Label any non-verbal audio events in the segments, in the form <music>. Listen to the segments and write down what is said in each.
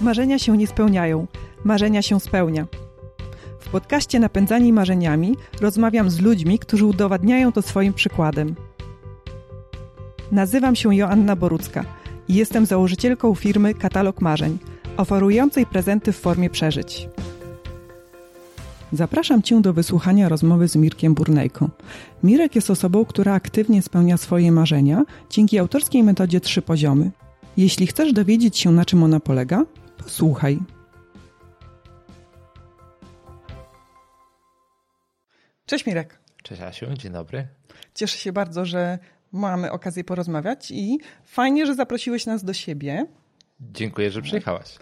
Marzenia się nie spełniają, marzenia się spełnia. W podcaście Napędzani Marzeniami rozmawiam z ludźmi, którzy udowadniają to swoim przykładem. Nazywam się Joanna Borucka i jestem założycielką firmy Katalog Marzeń, oferującej prezenty w formie przeżyć. Zapraszam Cię do wysłuchania rozmowy z Mirkiem Burnejką. Mirek jest osobą, która aktywnie spełnia swoje marzenia dzięki autorskiej metodzie Trzy Poziomy. Jeśli chcesz dowiedzieć się, na czym ona polega, posłuchaj. Cześć Mirek. Cześć Asiu, dzień dobry. Cieszę się bardzo, że mamy okazję porozmawiać i fajnie, że zaprosiłeś nas do siebie. Dziękuję, że przyjechałaś.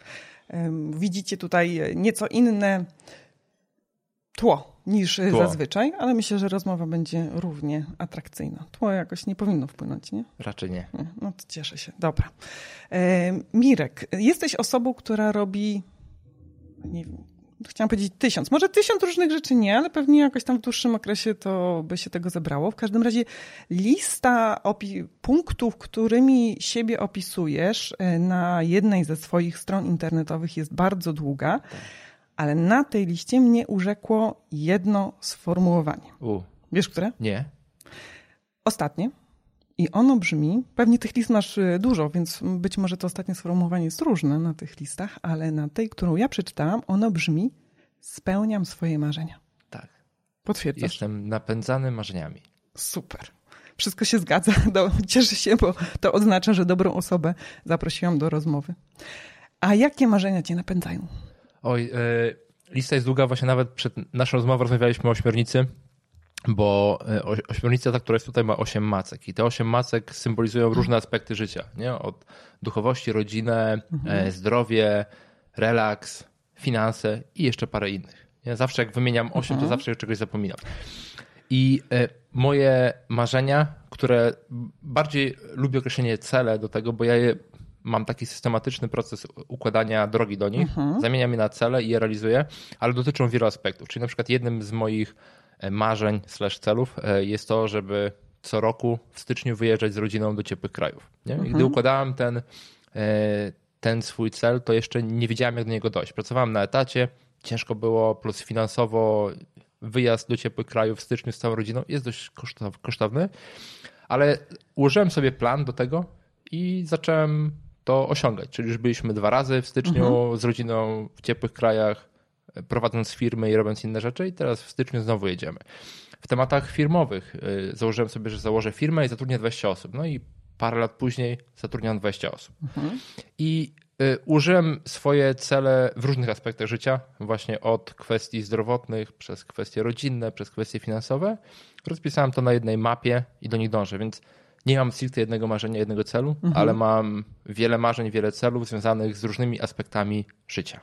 Widzicie tutaj nieco inne tło niż tło. zazwyczaj, ale myślę, że rozmowa będzie równie atrakcyjna. Tło jakoś nie powinno wpłynąć, nie? Raczej nie. No to cieszę się. Dobra. E, Mirek, jesteś osobą, która robi nie wiem, chciałam powiedzieć tysiąc, może tysiąc różnych rzeczy nie, ale pewnie jakoś tam w dłuższym okresie to by się tego zebrało. W każdym razie lista punktów, którymi siebie opisujesz e, na jednej ze swoich stron internetowych jest bardzo długa. Tak ale na tej liście mnie urzekło jedno sformułowanie. U. Wiesz, które? Nie. Ostatnie. I ono brzmi, pewnie tych list masz y, dużo, więc być może to ostatnie sformułowanie jest różne na tych listach, ale na tej, którą ja przeczytałam, ono brzmi spełniam swoje marzenia. Tak. Potwierdzasz? Jestem napędzany marzeniami. Super. Wszystko się zgadza. <laughs> Cieszę się, bo to oznacza, że dobrą osobę zaprosiłam do rozmowy. A jakie marzenia cię napędzają? Oj, e, lista jest długa, właśnie nawet przed naszą rozmową rozmawialiśmy o ośmiornicy, bo e, ośmiornica, ta, która jest tutaj, ma osiem macek i te osiem macek symbolizują różne aspekty życia, nie? Od duchowości, rodzinę, mhm. zdrowie, relaks, finanse i jeszcze parę innych. Nie? Zawsze jak wymieniam osiem, mhm. to zawsze czegoś zapominam. I moje marzenia, które bardziej lubię określenie cele do tego, bo ja je mam taki systematyczny proces układania drogi do nich, mhm. zamieniam je na cele i je realizuję, ale dotyczą wielu aspektów. Czyli na przykład jednym z moich e, marzeń slash celów e, jest to, żeby co roku w styczniu wyjeżdżać z rodziną do ciepłych krajów. Nie? Mhm. Gdy układałem ten, e, ten swój cel, to jeszcze nie wiedziałem, jak do niego dojść. Pracowałem na etacie, ciężko było, plus finansowo wyjazd do ciepłych krajów w styczniu z całą rodziną jest dość kosztowny, ale ułożyłem sobie plan do tego i zacząłem to osiągać. Czyli już byliśmy dwa razy w styczniu mhm. z rodziną w ciepłych krajach, prowadząc firmy i robiąc inne rzeczy, i teraz w styczniu znowu jedziemy. W tematach firmowych y, założyłem sobie, że założę firmę i zatrudnię 20 osób. No i parę lat później zatrudniam 20 osób. Mhm. I y, użyłem swoje cele w różnych aspektach życia, właśnie od kwestii zdrowotnych, przez kwestie rodzinne, przez kwestie finansowe. Rozpisałem to na jednej mapie i do nich dążę, więc nie mam stricte jednego marzenia, jednego celu, mhm. ale mam wiele marzeń, wiele celów związanych z różnymi aspektami życia.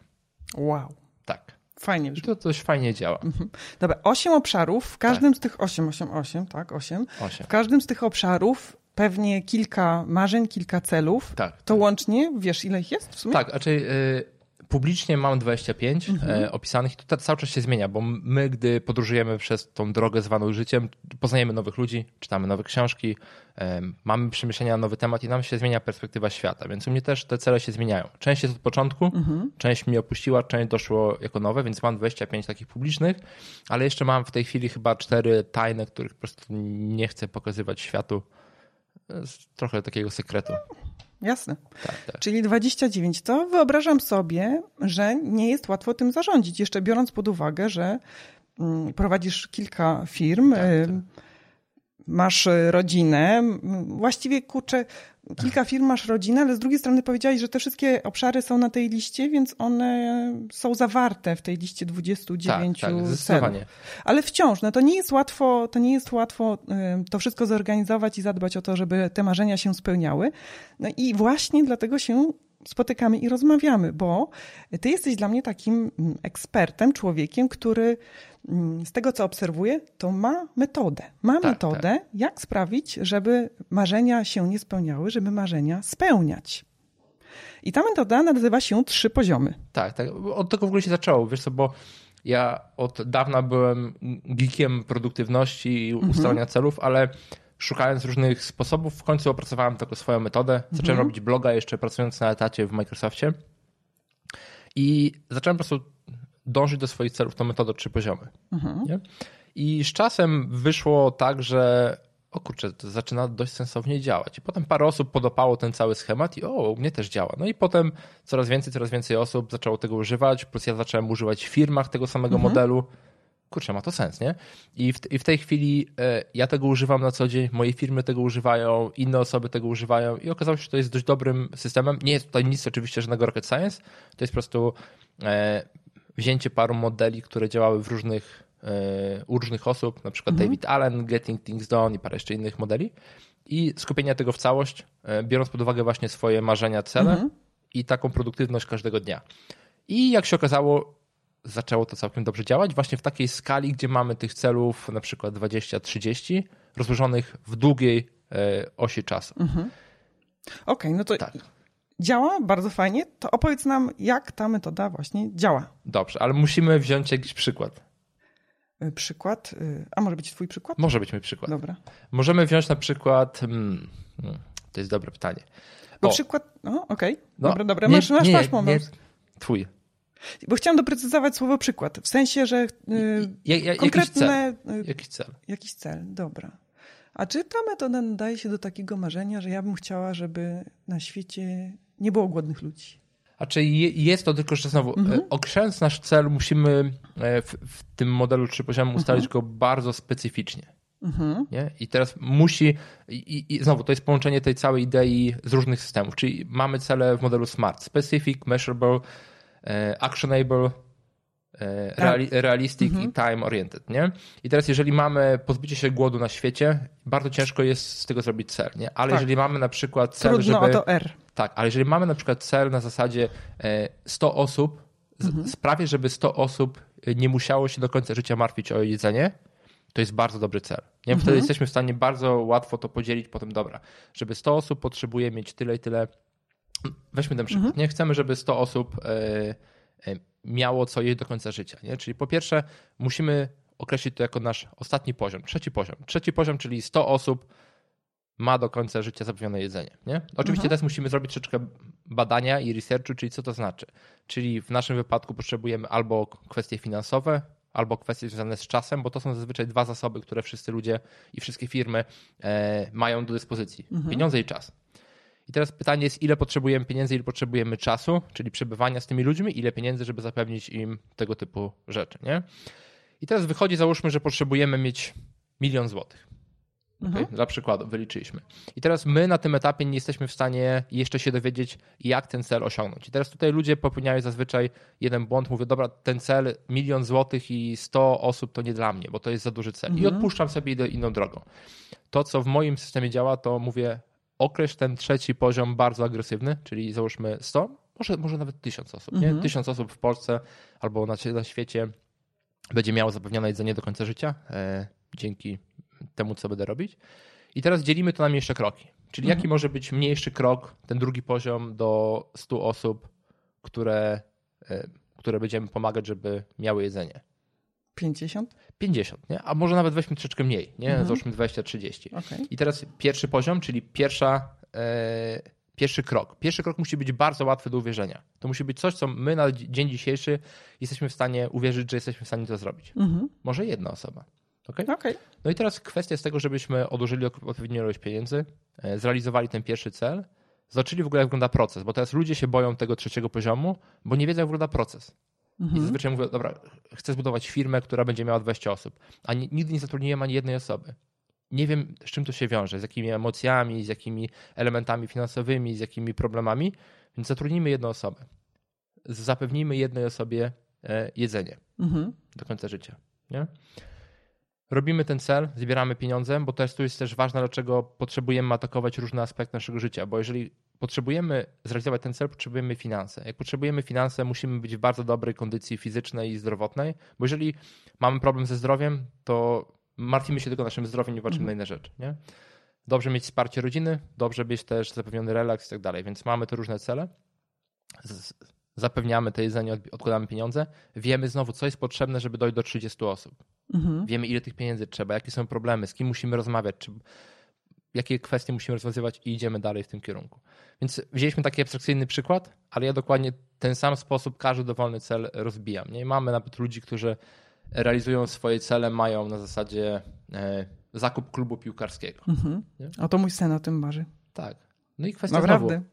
Wow. Tak. Fajnie. I to coś fajnie działa. Mhm. Dobra, osiem obszarów, w każdym tak. z tych osiem, osiem, osiem, tak, osiem. osiem. W każdym z tych obszarów pewnie kilka marzeń, kilka celów. Tak. To tak. łącznie, wiesz ile ich jest w sumie? Tak, raczej y, Publicznie mam 25 mhm. E, opisanych i to cały czas się zmienia, bo my, gdy podróżujemy przez tą drogę zwaną życiem, poznajemy nowych ludzi, czytamy nowe książki, e, mamy przemyślenia na nowy temat i nam się zmienia perspektywa świata, więc u mnie też te cele się zmieniają. Część jest od początku, mhm. część mnie opuściła, część doszło jako nowe, więc mam 25 takich publicznych, ale jeszcze mam w tej chwili chyba cztery tajne, których po prostu nie chcę pokazywać światu. Trochę takiego sekretu. Jasne. Tak, tak. Czyli 29. To wyobrażam sobie, że nie jest łatwo tym zarządzić. Jeszcze biorąc pod uwagę, że mm, prowadzisz kilka firm, tak, tak. Masz rodzinę. Właściwie kurczę, kilka firm masz rodzinę, ale z drugiej strony powiedziałeś, że te wszystkie obszary są na tej liście, więc one są zawarte w tej liście 29 tak, tak, celów. Ale wciąż, no to nie jest łatwo, to nie jest łatwo to wszystko zorganizować i zadbać o to, żeby te marzenia się spełniały. No i właśnie dlatego się spotykamy i rozmawiamy, bo ty jesteś dla mnie takim mm, ekspertem, człowiekiem, który z tego co obserwuję, to ma metodę. Ma tak, metodę, tak. jak sprawić, żeby marzenia się nie spełniały, żeby marzenia spełniać. I ta metoda nazywa się trzy poziomy. Tak, tak. Od tego w ogóle się zaczęło, wiesz co, bo ja od dawna byłem geekiem produktywności i ustalania mhm. celów, ale szukając różnych sposobów, w końcu opracowałem taką swoją metodę. Zacząłem mhm. robić bloga jeszcze pracując na etacie w Microsoftie. I zacząłem po prostu dążyć do swoich celów tą metodą trzy poziomy. Mhm. Nie? I z czasem wyszło tak, że o kurczę, to zaczyna dość sensownie działać. I potem parę osób podopało ten cały schemat i o, u mnie też działa. No i potem coraz więcej, coraz więcej osób zaczęło tego używać, plus ja zacząłem używać w firmach tego samego mhm. modelu. Kurczę, ma to sens, nie? I w, I w tej chwili e, ja tego używam na co dzień, moje firmy tego używają, inne osoby tego używają i okazało się, że to jest dość dobrym systemem. Nie jest tutaj nic oczywiście żadnego rocket science, to jest po prostu e, wzięcie paru modeli, które działały w różnych u różnych osób, na przykład mhm. David Allen, Getting Things Done i parę jeszcze innych modeli i skupienia tego w całość, e, biorąc pod uwagę właśnie swoje marzenia, cele mhm. i taką produktywność każdego dnia. I jak się okazało, zaczęło to całkiem dobrze działać, właśnie w takiej skali, gdzie mamy tych celów na przykład 20-30, rozłożonych w długiej e, osi czasu. Mhm. Okej, okay, no to tak. Działa bardzo fajnie. To opowiedz nam, jak ta metoda właśnie działa. Dobrze, ale musimy wziąć jakiś przykład. Y, przykład. Y, a może być twój przykład? Może być mój przykład. Dobra. Możemy wziąć na przykład. Hmm, hmm to jest dobre pytanie. Bo o. przykład. No, okej. Okay. No, dobra, dobra. Masz, nie, masz, masz moment. Nie, twój. Bo chciałam doprecyzować słowo przykład. W sensie, że yy, ja, ja, konkretne. Jakiś cel. Jakiś cel. Jakiś cel, dobra. A czy ta metoda nadaje się do takiego marzenia, że ja bym chciała, żeby na świecie nie było głodnych ludzi? A czy jest to tylko, że znowu, mhm. E, określając nasz cel, musimy e, w, w tym modelu trzy poziomy ustalić mhm. go bardzo specyficznie. Mhm. Nie? I teraz musi, i, i, znowu, to jest połączenie tej całej idei z różnych systemów, czyli mamy cele w modelu SMART: specific, measurable, e, actionable, tak. reali realistic mhm. i time oriented, nie? I teraz jeżeli mamy pozbycie się głodu na świecie, bardzo ciężko jest z tego zrobić cel, nie? Ale tak. jeżeli mamy na przykład cel, Trudno żeby... to R. Tak, ale jeżeli mamy na przykład cel na zasadzie 100 e, osób, mhm. sprawię, żeby 100 osób nie musiało się do końca życia martwić o jedzenie, to jest bardzo dobry cel. Nie? Wtedy mhm. jesteśmy w stanie bardzo łatwo to podzielić potem, dobra, żeby 100 osób potrzebuje mieć tyle i tyle. Weźmy ten przykład. Mhm. Nie chcemy, żeby 100 osób e, e, miało co jeść do końca życia. Nie? Czyli po pierwsze musimy określić to jako nasz ostatni poziom, trzeci poziom. Trzeci poziom, czyli 100 osób ma do końca życia zapewnione jedzenie. Nie? Oczywiście mhm. teraz musimy zrobić troszeczkę badania i researchu, czyli co to znaczy. Czyli w naszym wypadku potrzebujemy albo kwestie finansowe, albo kwestie związane z czasem, bo to są zazwyczaj dwa zasoby, które wszyscy ludzie i wszystkie firmy e, mają do dyspozycji. Mhm. Pieniądze i czas. I teraz pytanie jest, ile potrzebujemy pieniędzy, ile potrzebujemy czasu, czyli przebywania z tymi ludźmi, ile pieniędzy, żeby zapewnić im tego typu rzeczy. Nie? I teraz wychodzi, załóżmy, że potrzebujemy mieć milion złotych. Mhm. Dla przykładu wyliczyliśmy. I teraz my na tym etapie nie jesteśmy w stanie jeszcze się dowiedzieć, jak ten cel osiągnąć. I teraz tutaj ludzie popełniają zazwyczaj jeden błąd, mówią, dobra, ten cel milion złotych i 100 osób to nie dla mnie, bo to jest za duży cel. Mhm. I odpuszczam sobie idę inną drogą. To, co w moim systemie działa, to mówię, określ ten trzeci poziom bardzo agresywny, czyli załóżmy 100, może, może nawet 1000 osób. Mhm. Nie? 1000 osób w Polsce albo na, na świecie będzie miało zapewnione jedzenie do końca życia e, dzięki temu, co będę robić. I teraz dzielimy to na mniejsze kroki. Czyli mhm. jaki może być mniejszy krok, ten drugi poziom do 100 osób, które, e, które będziemy pomagać, żeby miały jedzenie. 50? 50, nie? a może nawet weźmy troszeczkę mniej, nie? Mhm. załóżmy 20-30. Okay. I teraz pierwszy poziom, czyli pierwsza, e, pierwszy krok. Pierwszy krok musi być bardzo łatwy do uwierzenia. To musi być coś, co my na dzień dzisiejszy jesteśmy w stanie uwierzyć, że jesteśmy w stanie to zrobić. Mhm. Może jedna osoba. Okay? Okay. No i teraz kwestia jest tego, żebyśmy odłożyli odpowiednią ilość pieniędzy, e, zrealizowali ten pierwszy cel, zobaczyli w ogóle jak wygląda proces, bo teraz ludzie się boją tego trzeciego poziomu, bo nie wiedzą jak wygląda proces. Mhm. I zazwyczaj mówię, dobra, chcę zbudować firmę, która będzie miała 20 osób, a nigdy nie zatrudniłem ani jednej osoby. Nie wiem, z czym to się wiąże, z jakimi emocjami, z jakimi elementami finansowymi, z jakimi problemami, więc zatrudnijmy jedną osobę. Zapewnijmy jednej osobie e, jedzenie mhm. do końca życia. Nie? Robimy ten cel, zbieramy pieniądze, bo też tu jest też ważne, dlaczego potrzebujemy atakować różne aspekty naszego życia, bo jeżeli potrzebujemy zrealizować ten cel, potrzebujemy finanse. Jak potrzebujemy finanse, musimy być w bardzo dobrej kondycji fizycznej i zdrowotnej, bo jeżeli mamy problem ze zdrowiem, to martwimy się tylko naszym zdrowiem, nie patrzymy mhm. na inne rzeczy. Nie? Dobrze mieć wsparcie rodziny, dobrze mieć też zapewniony relaks i tak dalej, więc mamy te różne cele. Zapewniamy to jedzenie, odkładamy pieniądze. Wiemy znowu, co jest potrzebne, żeby dojść do 30 osób. Mhm. Wiemy, ile tych pieniędzy trzeba, jakie są problemy, z kim musimy rozmawiać, czy jakie kwestie musimy rozwiązywać i idziemy dalej w tym kierunku. Więc wzięliśmy taki abstrakcyjny przykład, ale ja dokładnie ten sam sposób każdy dowolny cel rozbijam. Nie? Mamy nawet ludzi, którzy realizują swoje cele, mają na zasadzie e, zakup klubu piłkarskiego. Mhm. O to mój sen o tym marzy. Tak. No i kwestia Naprawdę. Znowu,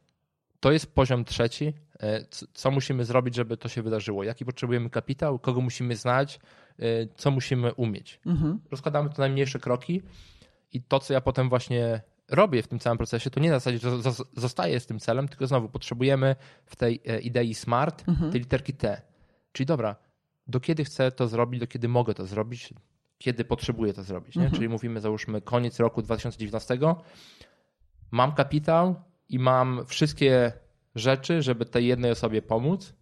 to jest poziom trzeci. E, co musimy zrobić, żeby to się wydarzyło? Jaki potrzebujemy kapitał? Kogo musimy znać? E, co musimy umieć? Mhm. Rozkładamy to na mniejsze kroki i to, co ja potem właśnie robię w tym całym procesie, to nie na zasadzie, że zostaję z tym celem, tylko znowu potrzebujemy w tej e, idei smart mhm. tej literki T. Czyli dobra, do kiedy chcę to zrobić, do kiedy mogę to zrobić, kiedy potrzebuję to zrobić. Mhm. Czyli mówimy, załóżmy, koniec roku 2019, mam kapitał i mam wszystkie rzeczy, żeby tej jednej osobie pomóc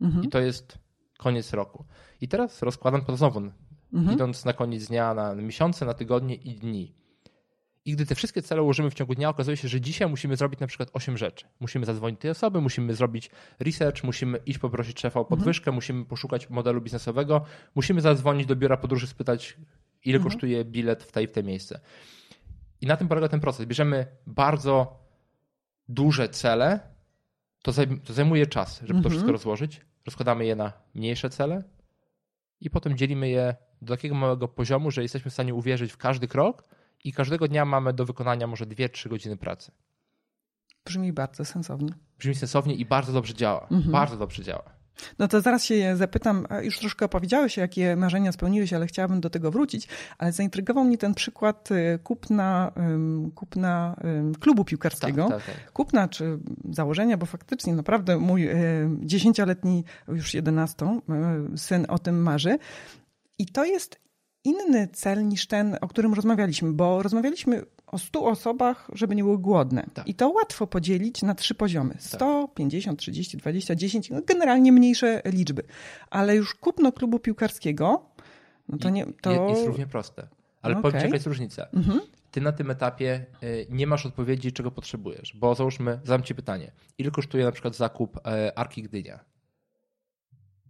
mhm. i to jest koniec roku. I teraz rozkładam to znowu, mhm. idąc na koniec dnia, na miesiące, na tygodnie i dni. I gdy te wszystkie cele ułożymy w ciągu dnia, okazuje się, że dzisiaj musimy zrobić na przykład 8 rzeczy. Musimy zadzwonić tej osoby, musimy zrobić research, musimy iść poprosić szefa o mhm. podwyżkę, mhm. musimy poszukać modelu biznesowego, musimy zadzwonić do biura podróży, spytać, ile mhm. kosztuje bilet w tej w te miejsce. I na tym polega ten proces. Bierzemy bardzo duże cele, to, zajmuje czas, żeby to mhm. wszystko rozłożyć. Rozkładamy je na mniejsze cele i potem dzielimy je do takiego małego poziomu, że jesteśmy w stanie uwierzyć w każdy krok i każdego dnia mamy do wykonania może 2-3 godziny pracy. Brzmi bardzo sensownie. Brzmi sensownie i bardzo dobrze działa. Mhm. Bardzo dobrze działa. No to zaraz się zapytam, już troszkę opowiedziałeś, jakie marzenia spełniłeś, ale chciałabym do tego wrócić, ale zaintrygował mnie ten przykład y, kupna, kupna klubu piłkarskiego. Tak, tak, tak. Kupna czy założenia, bo faktycznie naprawdę mój dziesięcioletni, już jedenastą, syn o tym marzy. I to jest inny cel niż ten, o którym rozmawialiśmy, bo rozmawialiśmy o 100 osobach, żeby nie były głodne. Tak. I to łatwo podzielić na trzy poziomy. 100, tak. 50, 30, 20, 10, no generalnie mniejsze liczby. Ale już kupno klubu piłkarskiego, no to nie... To... Jest równie proste. Ale okay. powiem ci, jaka jest różnica. Mhm. Ty na tym etapie y, nie masz odpowiedzi, czego potrzebujesz. Bo załóżmy, zadam ci pytanie. Ile kosztuje na przykład zakup e, Arki Gdynia?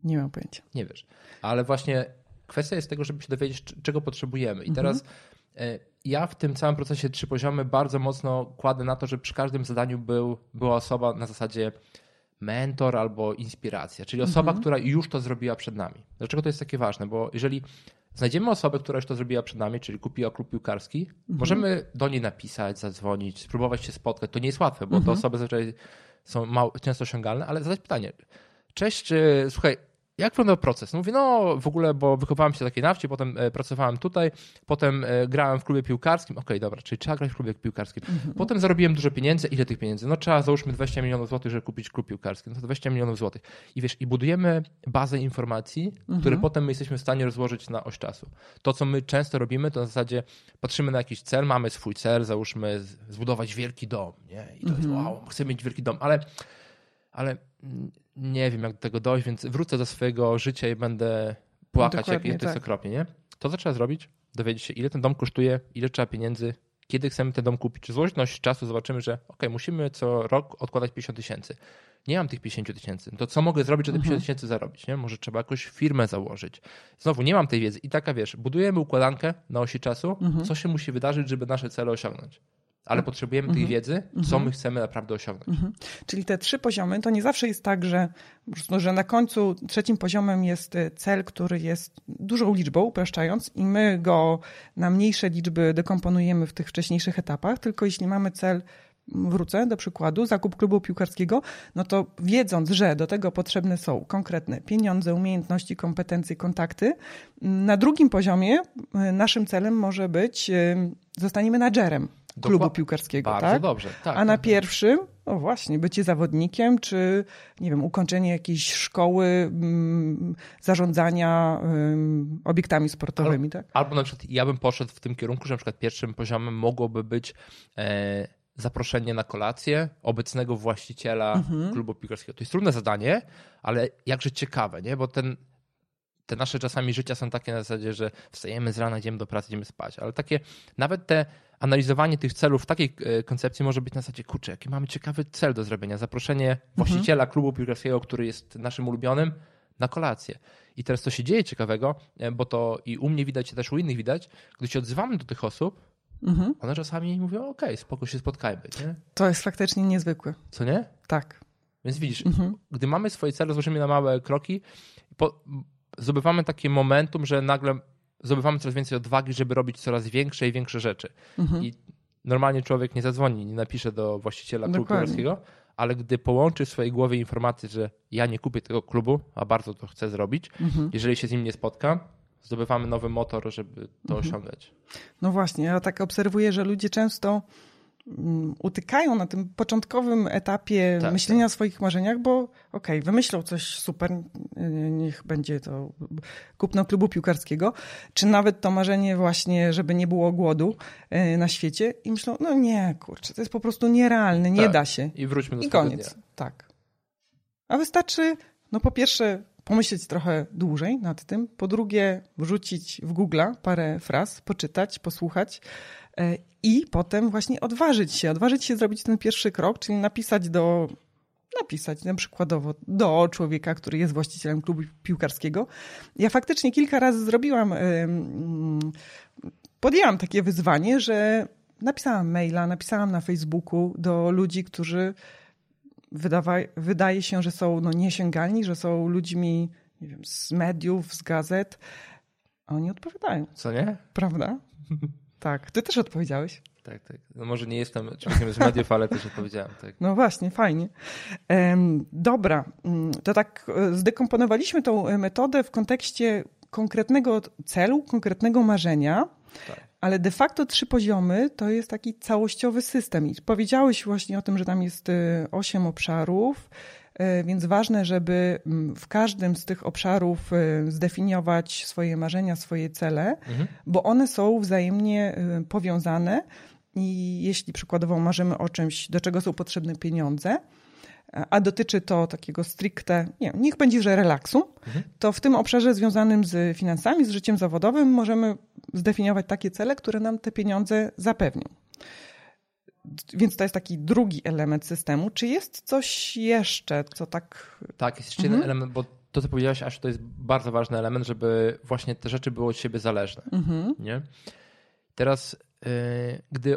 Nie mam pojęcia. Nie wiesz. Ale właśnie kwestia jest tego, żeby się dowiedzieć, czego potrzebujemy. I teraz mhm. Ja w tym całym procesie trzy poziomy bardzo mocno kładę na to, żeby przy każdym zadaniu był, była osoba na zasadzie mentor albo inspiracja, czyli osoba, mhm. która już to zrobiła przed nami. Dlaczego to jest takie ważne? Bo jeżeli znajdziemy osobę, która już to zrobiła przed nami, czyli kupiła klub piłkarski, mhm. możemy do niej napisać, zadzwonić, spróbować się spotkać. To nie jest łatwe, bo mhm. te osoby zazwyczaj są mało, często osiągalne, ale zadać pytanie. Cześć, słuchaj, jak wyglądał proces? No mówię, no w ogóle, bo wychowałem się takiej nafcie, potem e, pracowałem tutaj, potem e, grałem w klubie piłkarskim. Okej, okay, dobra, czyli trzeba grać w klubie piłkarskim. Mhm. Potem zarobiłem dużo pieniędzy. Ile tych pieniędzy? No trzeba załóżmy 20 milionów złotych, żeby kupić klub piłkarski. No to 20 milionów złotych. I wiesz, i budujemy bazę informacji, mhm. które potem my jesteśmy w stanie rozłożyć na oś czasu. To, co my często robimy, to w zasadzie patrzymy na jakiś cel, mamy swój cel, załóżmy zbudować wielki dom, nie? I to mhm. jest wow, chcę mieć wielki dom, ale ale nie wiem, jak do tego dojść, więc wrócę do swojego życia i będę płakać, jak to jest tak. okropnie, nie? To, co trzeba zrobić, dowiedzieć się, ile ten dom kosztuje, ile trzeba pieniędzy, kiedy chcemy ten dom kupić. Złożność czasu zobaczymy, że ok, musimy co rok odkładać 50 tysięcy. Nie mam tych 50 tysięcy. To co mogę zrobić, żeby te 50 mhm. tysięcy zarobić? Nie? Może trzeba jakąś firmę założyć. Znowu, nie mam tej wiedzy. I taka, wiesz, budujemy układankę na osi czasu, mhm. co się musi wydarzyć, żeby nasze cele osiągnąć ale potrzebujemy tej mhm. wiedzy, co mhm. my chcemy naprawdę osiągnąć. Mhm. Czyli te trzy poziomy, to nie zawsze jest tak, że, że na końcu trzecim poziomem jest y, cel, który jest dużą liczbą, upraszczając, i my go na mniejsze liczby dekomponujemy w tych wcześniejszych etapach, tylko jeśli mamy cel wrócę do przykładu, zakup klubu piłkarskiego, no to wiedząc, że do tego potrzebne są konkretne pieniądze, umiejętności, kompetencje, kontakty, na drugim poziomie y, naszym celem może być y, zostanie menadżerem klubu piłkarskiego. Bardzo tak? dobrze. Tak, A na tak. pierwszym, o właśnie, bycie zawodnikiem, czy nie wiem, ukończenie jakiejś szkoły mm, zarządzania mm, obiektami sportowymi, Al, tak? Albo na przykład ja bym poszedł w tym kierunku, że na przykład pierwszym poziomem mogłoby być e, zaproszenie na kolację obecnego właściciela mhm. klubu piłkarskiego. To jest trudne zadanie, ale jakże ciekawe, nie? Bo ten te nasze czasami życia są takie na zasadzie, że wstajemy z rana, idziemy do pracy, idziemy spać, ale takie, nawet te analizowanie tych celów w takiej e, koncepcji może być na zasadzie, kurczę, jaki mamy ciekawy cel do zrobienia, zaproszenie mhm. właściciela klubu piłkarskiego, który jest naszym ulubionym, na kolację. I teraz to się dzieje ciekawego, e, bo to i u mnie widać, i też u innych widać, gdy się odzywamy do tych osób, mhm. one czasami mówią, okej, okay, spoko się spotkajmy. Nie? To jest faktycznie niezwykłe. Co nie? Tak. Więc widzisz, mhm. gdy mamy swoje cele, złożymy na małe kroki, po, zdobywamy takie momentum, że nagle zdobywamy coraz więcej odwagi, żeby robić coraz większe i większe rzeczy. Mhm. I normalnie człowiek nie zadzwoni, nie napisze do właściciela klubu piłkarskiego, ale gdy połączy w swojej głowie informację, że ja nie kupię tego klubu, a bardzo to chcę zrobić, mhm. jeżeli się z nim nie spotkam, zdobywamy nowy motor, żeby to mhm. osiągać. No właśnie, ja tak obserwuję, że ludzie często utykają na tym początkowym etapie tak, myślenia tak. o swoich marzeniach, bo okej, okay, wymyślą coś super, niech będzie to kupno klubu piłkarskiego, czy nawet to marzenie właśnie, żeby nie było głodu e, na świecie i myślą, no nie, kurczę, to jest po prostu nierealne, nie tak. da się. I wróćmy do I koniec. Dnia. Tak. A wystarczy, no po pierwsze, pomyśleć trochę dłużej nad tym, po drugie, wrzucić w Google parę fraz, poczytać, posłuchać, i potem właśnie odważyć się, odważyć się zrobić ten pierwszy krok, czyli napisać do, napisać na przykładowo do człowieka, który jest właścicielem klubu piłkarskiego. Ja faktycznie kilka razy zrobiłam, podjęłam takie wyzwanie, że napisałam maila, napisałam na Facebooku do ludzi, którzy wydawa, wydaje się, że są no, niesięgalni, że są ludźmi nie wiem, z mediów, z gazet, a oni odpowiadają. Co nie? Prawda? <laughs> Tak, ty też odpowiedziałeś. Tak, tak. No może nie jestem człowiekiem z mediów, ale też odpowiedziałem. Tak. No właśnie, fajnie. Dobra, mm, to tak e, zdekomponowaliśmy tą e, metodę w kontekście konkretnego celu, konkretnego marzenia, tak. ale de facto trzy poziomy to jest taki całościowy system. I powiedziałeś właśnie o tym, że tam jest e, osiem obszarów, więc ważne, żeby mm, w każdym z tych obszarów e, zdefiniować swoje marzenia, swoje cele, mhm. bo one są wzajemnie e, powiązane. I jeśli przykładowo marzymy o czymś, do czego są potrzebne pieniądze, a dotyczy to takiego stricte, nie niech będzie, że relaksu, mhm. to w tym obszarze związanym z finansami, z życiem zawodowym możemy zdefiniować takie cele, które nam te pieniądze zapewnią. Więc to jest taki drugi element systemu. Czy jest coś jeszcze, co tak. Tak, jest jeszcze mhm. jeden element, bo to, co powiedziałaś, aż to jest bardzo ważny element, żeby właśnie te rzeczy były od siebie zależne. Mhm. Nie? Teraz, yy, gdy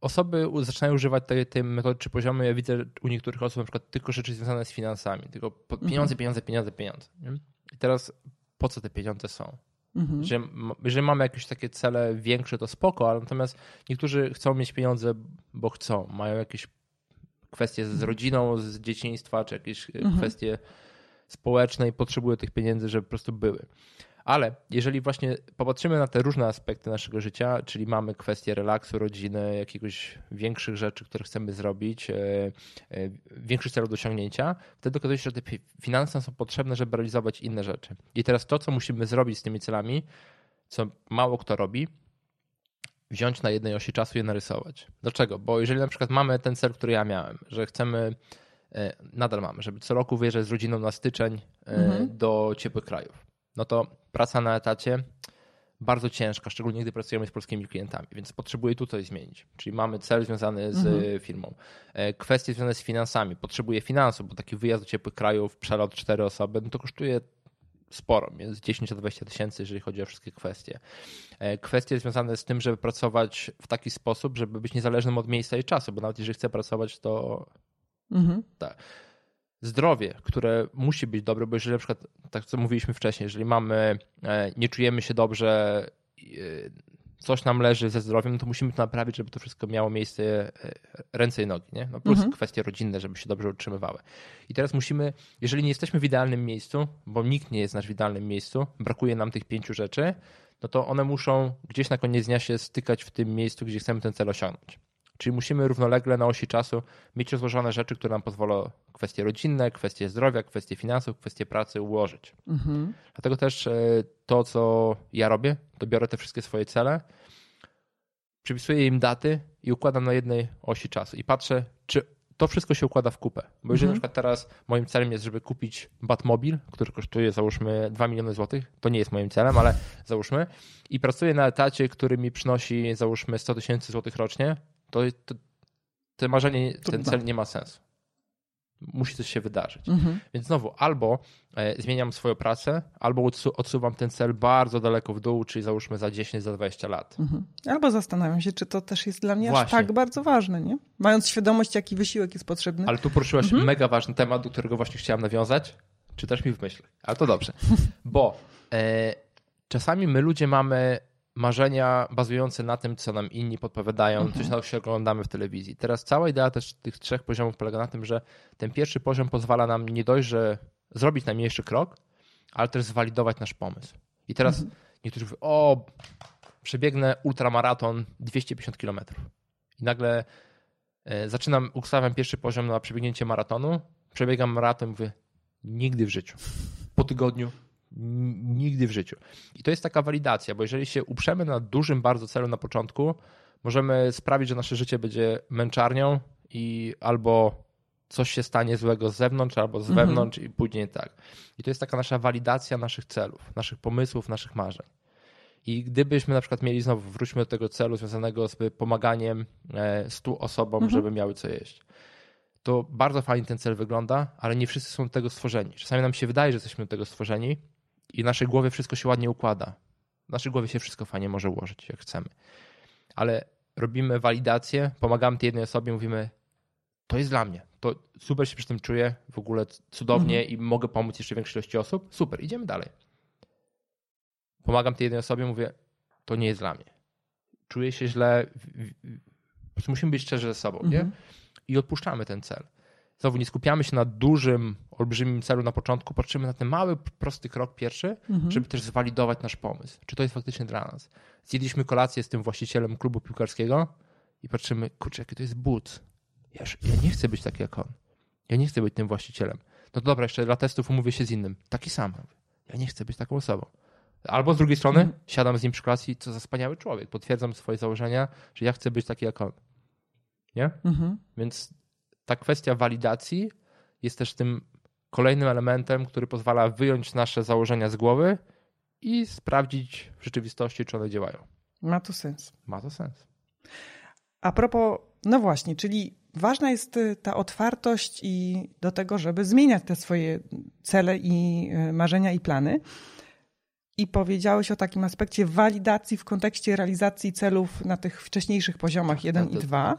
osoby zaczynają używać tej, tej metody czy poziomy, ja widzę u niektórych osób na przykład tylko rzeczy związane z finansami, tylko pieniądze, mhm. pieniądze, pieniądze, pieniądze. Nie? I teraz po co te pieniądze są? Mhm. Że, jeżeli mamy jakieś takie cele większe, to spoko, ale natomiast niektórzy chcą mieć pieniądze, bo chcą. Mają jakieś kwestie z mhm. rodziną, z dzieciństwa, czy jakieś mhm. kwestie społeczne i potrzebują tych pieniędzy, żeby po prostu były. Ale jeżeli właśnie popatrzymy na te różne aspekty naszego życia, czyli mamy kwestię relaksu, rodziny, jakiegoś większych rzeczy, które chcemy zrobić, e, e, większych celów do osiągnięcia, wtedy okazuje się, że te finanse są potrzebne, żeby realizować inne rzeczy. I teraz to, co musimy zrobić z tymi celami, co mało kto robi, wziąć na jednej osi czasu i je narysować. Dlaczego? Bo jeżeli na przykład mamy ten cel, który ja miałem, że chcemy, e, nadal mamy, żeby co roku wyjeżdżać z rodziną na styczeń mhm. do ciepłych krajów no to praca na etacie bardzo ciężka, szczególnie gdy pracujemy z polskimi klientami, więc potrzebuję tu coś zmienić. Czyli mamy cel związany z mhm. firmą. E, kwestie związane z finansami. Potrzebuję finansów, bo taki wyjazd do ciepłych krajów, przelot cztery osoby, no to kosztuje sporo, między 10 a 20 tysięcy, jeżeli chodzi o wszystkie kwestie. E, kwestie związane z tym, żeby pracować w taki sposób, żeby być niezależnym od miejsca i czasu, bo nawet jeżeli chcę pracować, to mhm. tak zdrowie, które musi być dobre, bo jeżeli na przykład, tak co mówiliśmy wcześniej, jeżeli mamy, e, nie czujemy się dobrze, e, coś nam leży ze zdrowiem, no to musimy to naprawić, żeby to wszystko miało miejsce e, ręce i nogi, nie? No plus mhm. kwestie rodzinne, żeby się dobrze utrzymywały. I teraz musimy, jeżeli nie jesteśmy w idealnym miejscu, bo nikt nie jest nasz w idealnym miejscu, brakuje nam tych pięciu rzeczy, no to one muszą gdzieś na koniec dnia się stykać w tym miejscu, gdzie chcemy ten cel osiągnąć. Czyli musimy równolegle na osi czasu mieć rozłożone rzeczy, które nam pozwolą kwestie rodzinne, kwestie zdrowia, kwestie finansów, kwestie pracy ułożyć. Mhm. Dlatego też e, to, co ja robię, to biorę te wszystkie swoje cele, przypisuję im daty i układam na jednej osi czasu i patrzę, czy to wszystko się układa w kupę. Bo jeżeli mhm. na przykład teraz moim celem jest, żeby kupić Batmobil, który kosztuje załóżmy 2 miliony złotych, to nie jest moim celem, ale załóżmy, i pracuję na etacie, który mi przynosi załóżmy 100 tysięcy złotych rocznie, to, to, to marzenie, ten cel nie ma sensu. musi coś się wydarzyć. Mhm. Więc znowu, albo e, zmieniam swoją pracę, albo odsuwam ten cel bardzo daleko w dół, czyli załóżmy za 10, za 20 lat. Mhm. Albo zastanawiam się, czy to też jest dla mnie Właśnie. aż tak bardzo ważne, nie? Mając świadomość, jaki wysiłek jest potrzebny. Ale tu poruszyłaś mhm. mega ważny temat, do którego właśnie chciałam nawiązać. Czy też mi w myśli? Ale to dobrze. <laughs> Bo e, czasami my ludzie mamy marzenia bazujące na tym, co nam inni podpowiadają, mhm. coś, co oglądamy w telewizji. Teraz cała idea też tych trzech poziomów polega na tym, że ten pierwszy poziom pozwala nam nie dość, że zrobić najmniejszy krok, ale też zwalidować nasz pomysł. I teraz mhm. niektórzy mówią, o, przebiegnę ultramaraton 250 km. I nagle e, zaczynam, ustawiam pierwszy poziom na przebiegnięcie maratonu, przebiegam maraton i mówię, nigdy w życiu. Po tygodniu Nigdy w życiu. I to jest taka walidacja, bo jeżeli się uprzemy na dużym bardzo celu na początku, możemy sprawić, że nasze życie będzie męczarnią i albo coś się stanie złego z zewnątrz, albo z mhm. wewnątrz i później tak. I to jest taka nasza walidacja naszych celów, naszych pomysłów, naszych marzeń. I gdybyśmy na przykład mieli znowu, wróćmy do tego celu związanego z pomaganiem e, stu osobom, mhm. żeby miały co jeść to bardzo fajnie ten cel wygląda, ale nie wszyscy są do tego stworzeni. Czasami nam się wydaje, że jesteśmy do tego stworzeni, i w naszej głowie wszystko się ładnie układa. W naszej głowie się wszystko fajnie może ułożyć, jak chcemy. Ale robimy walidację, pomagamy tej jednej osobie, mówimy, to jest dla mnie, to super się przy tym czuję, w ogóle cudownie mhm. i mogę pomóc jeszcze większej ilości osób, super, idziemy dalej. Pomagam tej jednej osobie, mówię, to nie jest dla mnie. Czuję się źle, po prostu musimy być szczerzy ze sobą, mhm. nie? I odpuszczamy ten cel. Znowu nie skupiamy się na dużym, olbrzymim celu na początku, patrzymy na ten mały, prosty krok pierwszy, mhm. żeby też zwalidować nasz pomysł. Czy to jest faktycznie dla nas? Zjedliśmy kolację z tym właścicielem klubu piłkarskiego i patrzymy, kurczę, jaki to jest but. Ja, ja nie chcę być taki jak on. Ja nie chcę być tym właścicielem. No to dobra, jeszcze dla testów umówię się z innym. Taki sam. Ja nie chcę być taką osobą. Albo z drugiej strony mhm. siadam z nim przy kolacji, co za wspaniały człowiek. Potwierdzam swoje założenia, że ja chcę być taki jak on. Nie? Mhm. Więc ta kwestia walidacji jest też tym kolejnym elementem, który pozwala wyjąć nasze założenia z głowy i sprawdzić w rzeczywistości, czy one działają. Ma to sens. Ma to sens. A propos, no właśnie, czyli ważna jest y, ta otwartość i do tego, żeby zmieniać te swoje cele i y, marzenia i plany i powiedziałeś o takim aspekcie walidacji w kontekście realizacji celów na tych wcześniejszych poziomach 1 tak, i 2.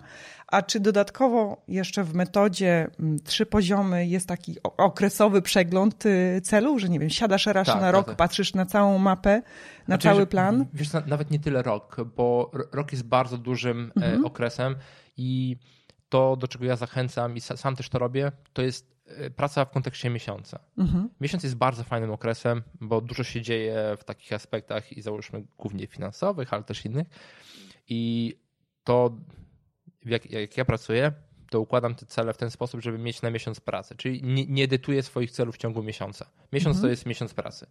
A czy dodatkowo jeszcze w metodzie mm, trzy poziomy jest taki okresowy przegląd y, celów, że nie wiem, siadasz raz tak, na rok, tak, tak. patrzysz na całą mapę, na znaczy, cały plan? Wiesz, nawet nie tyle rok, bo rok jest bardzo dużym e, mhm. okresem i to, do czego ja zachęcam i sam też to robię, to jest praca w kontekście miesiąca. Mhm. Miesiąc jest bardzo fajnym okresem, bo dużo się dzieje w takich aspektach i załóżmy głównie finansowych, ale też innych. I to, jak, jak ja pracuję, to układam te cele w ten sposób, żeby mieć na miesiąc pracy. Czyli nie, nie edytuję swoich celów w ciągu miesiąca. Miesiąc mhm. to jest miesiąc pracy.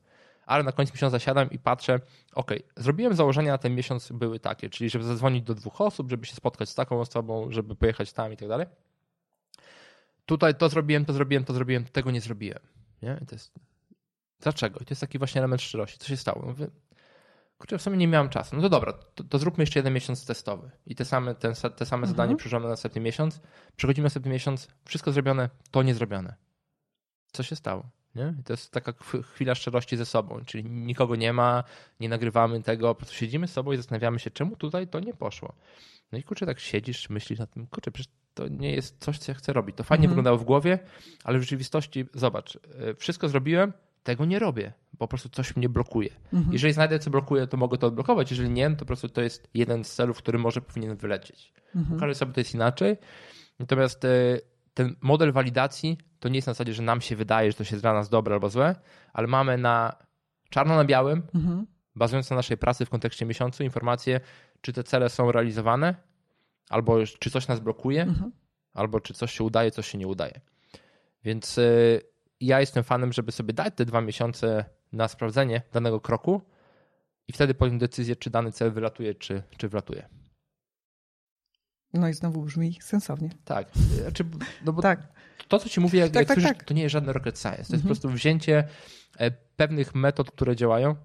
Ale na końcu miesiąca siadam i patrzę, ok, zrobiłem założenia na ten miesiąc były takie, czyli żeby zadzwonić do dwóch osób, żeby się spotkać z taką osobą, żeby pojechać tam i tak dalej tutaj to zrobiłem, to zrobiłem, to zrobiłem, tego nie zrobiłem. Nie? I to jest... Dlaczego? I to jest taki właśnie element szczerości. Co się stało? Mówię, kurczę, w sumie nie miałem czasu. No to dobra, to, to zróbmy jeszcze jeden miesiąc testowy. I te same, ten, te same mhm. zadanie przełożymy na następny miesiąc. Przechodzimy na następny miesiąc, wszystko zrobione, to nie zrobione. Co się stało? Nie? I to jest taka chwila szczerości ze sobą, czyli nikogo nie ma, nie nagrywamy tego, po prostu siedzimy z sobą i zastanawiamy się, czemu tutaj to nie poszło. No i kurczę, tak siedzisz, myślisz na tym, kurczę, przecież to nie jest coś, co ja chcę robić. To fajnie mhm. wyglądało w głowie, ale w rzeczywistości, zobacz, e, wszystko zrobiłem, tego nie robię, po prostu coś mnie blokuje. Mhm. Jeżeli znajdę, co blokuje, to mogę to odblokować. Jeżeli nie, to po prostu to jest jeden z celów, który może powinien wylecieć. Mhm. Każdy sobie to jest inaczej. Natomiast e, ten model walidacji to nie jest na zasadzie, że nam się wydaje, że to jest dla nas dobre albo złe, ale mamy na czarno na białym, mhm. bazując na naszej pracy w kontekście miesiącu, informacje, czy te cele są realizowane, albo czy coś nas blokuje, mhm. albo czy coś się udaje, coś się nie udaje. Więc y, ja jestem fanem, żeby sobie dać te dwa miesiące na sprawdzenie danego kroku i wtedy podjąć decyzję, czy dany cel wylatuje, czy, czy wlatuje. No i znowu brzmi sensownie. Tak. Znaczy, no bo tak. To, co ci mówię, jak, tak, jak tak, słyszysz, tak. to nie jest żadne rocket science. To jest mhm. po prostu wzięcie e, pewnych metod, które działają,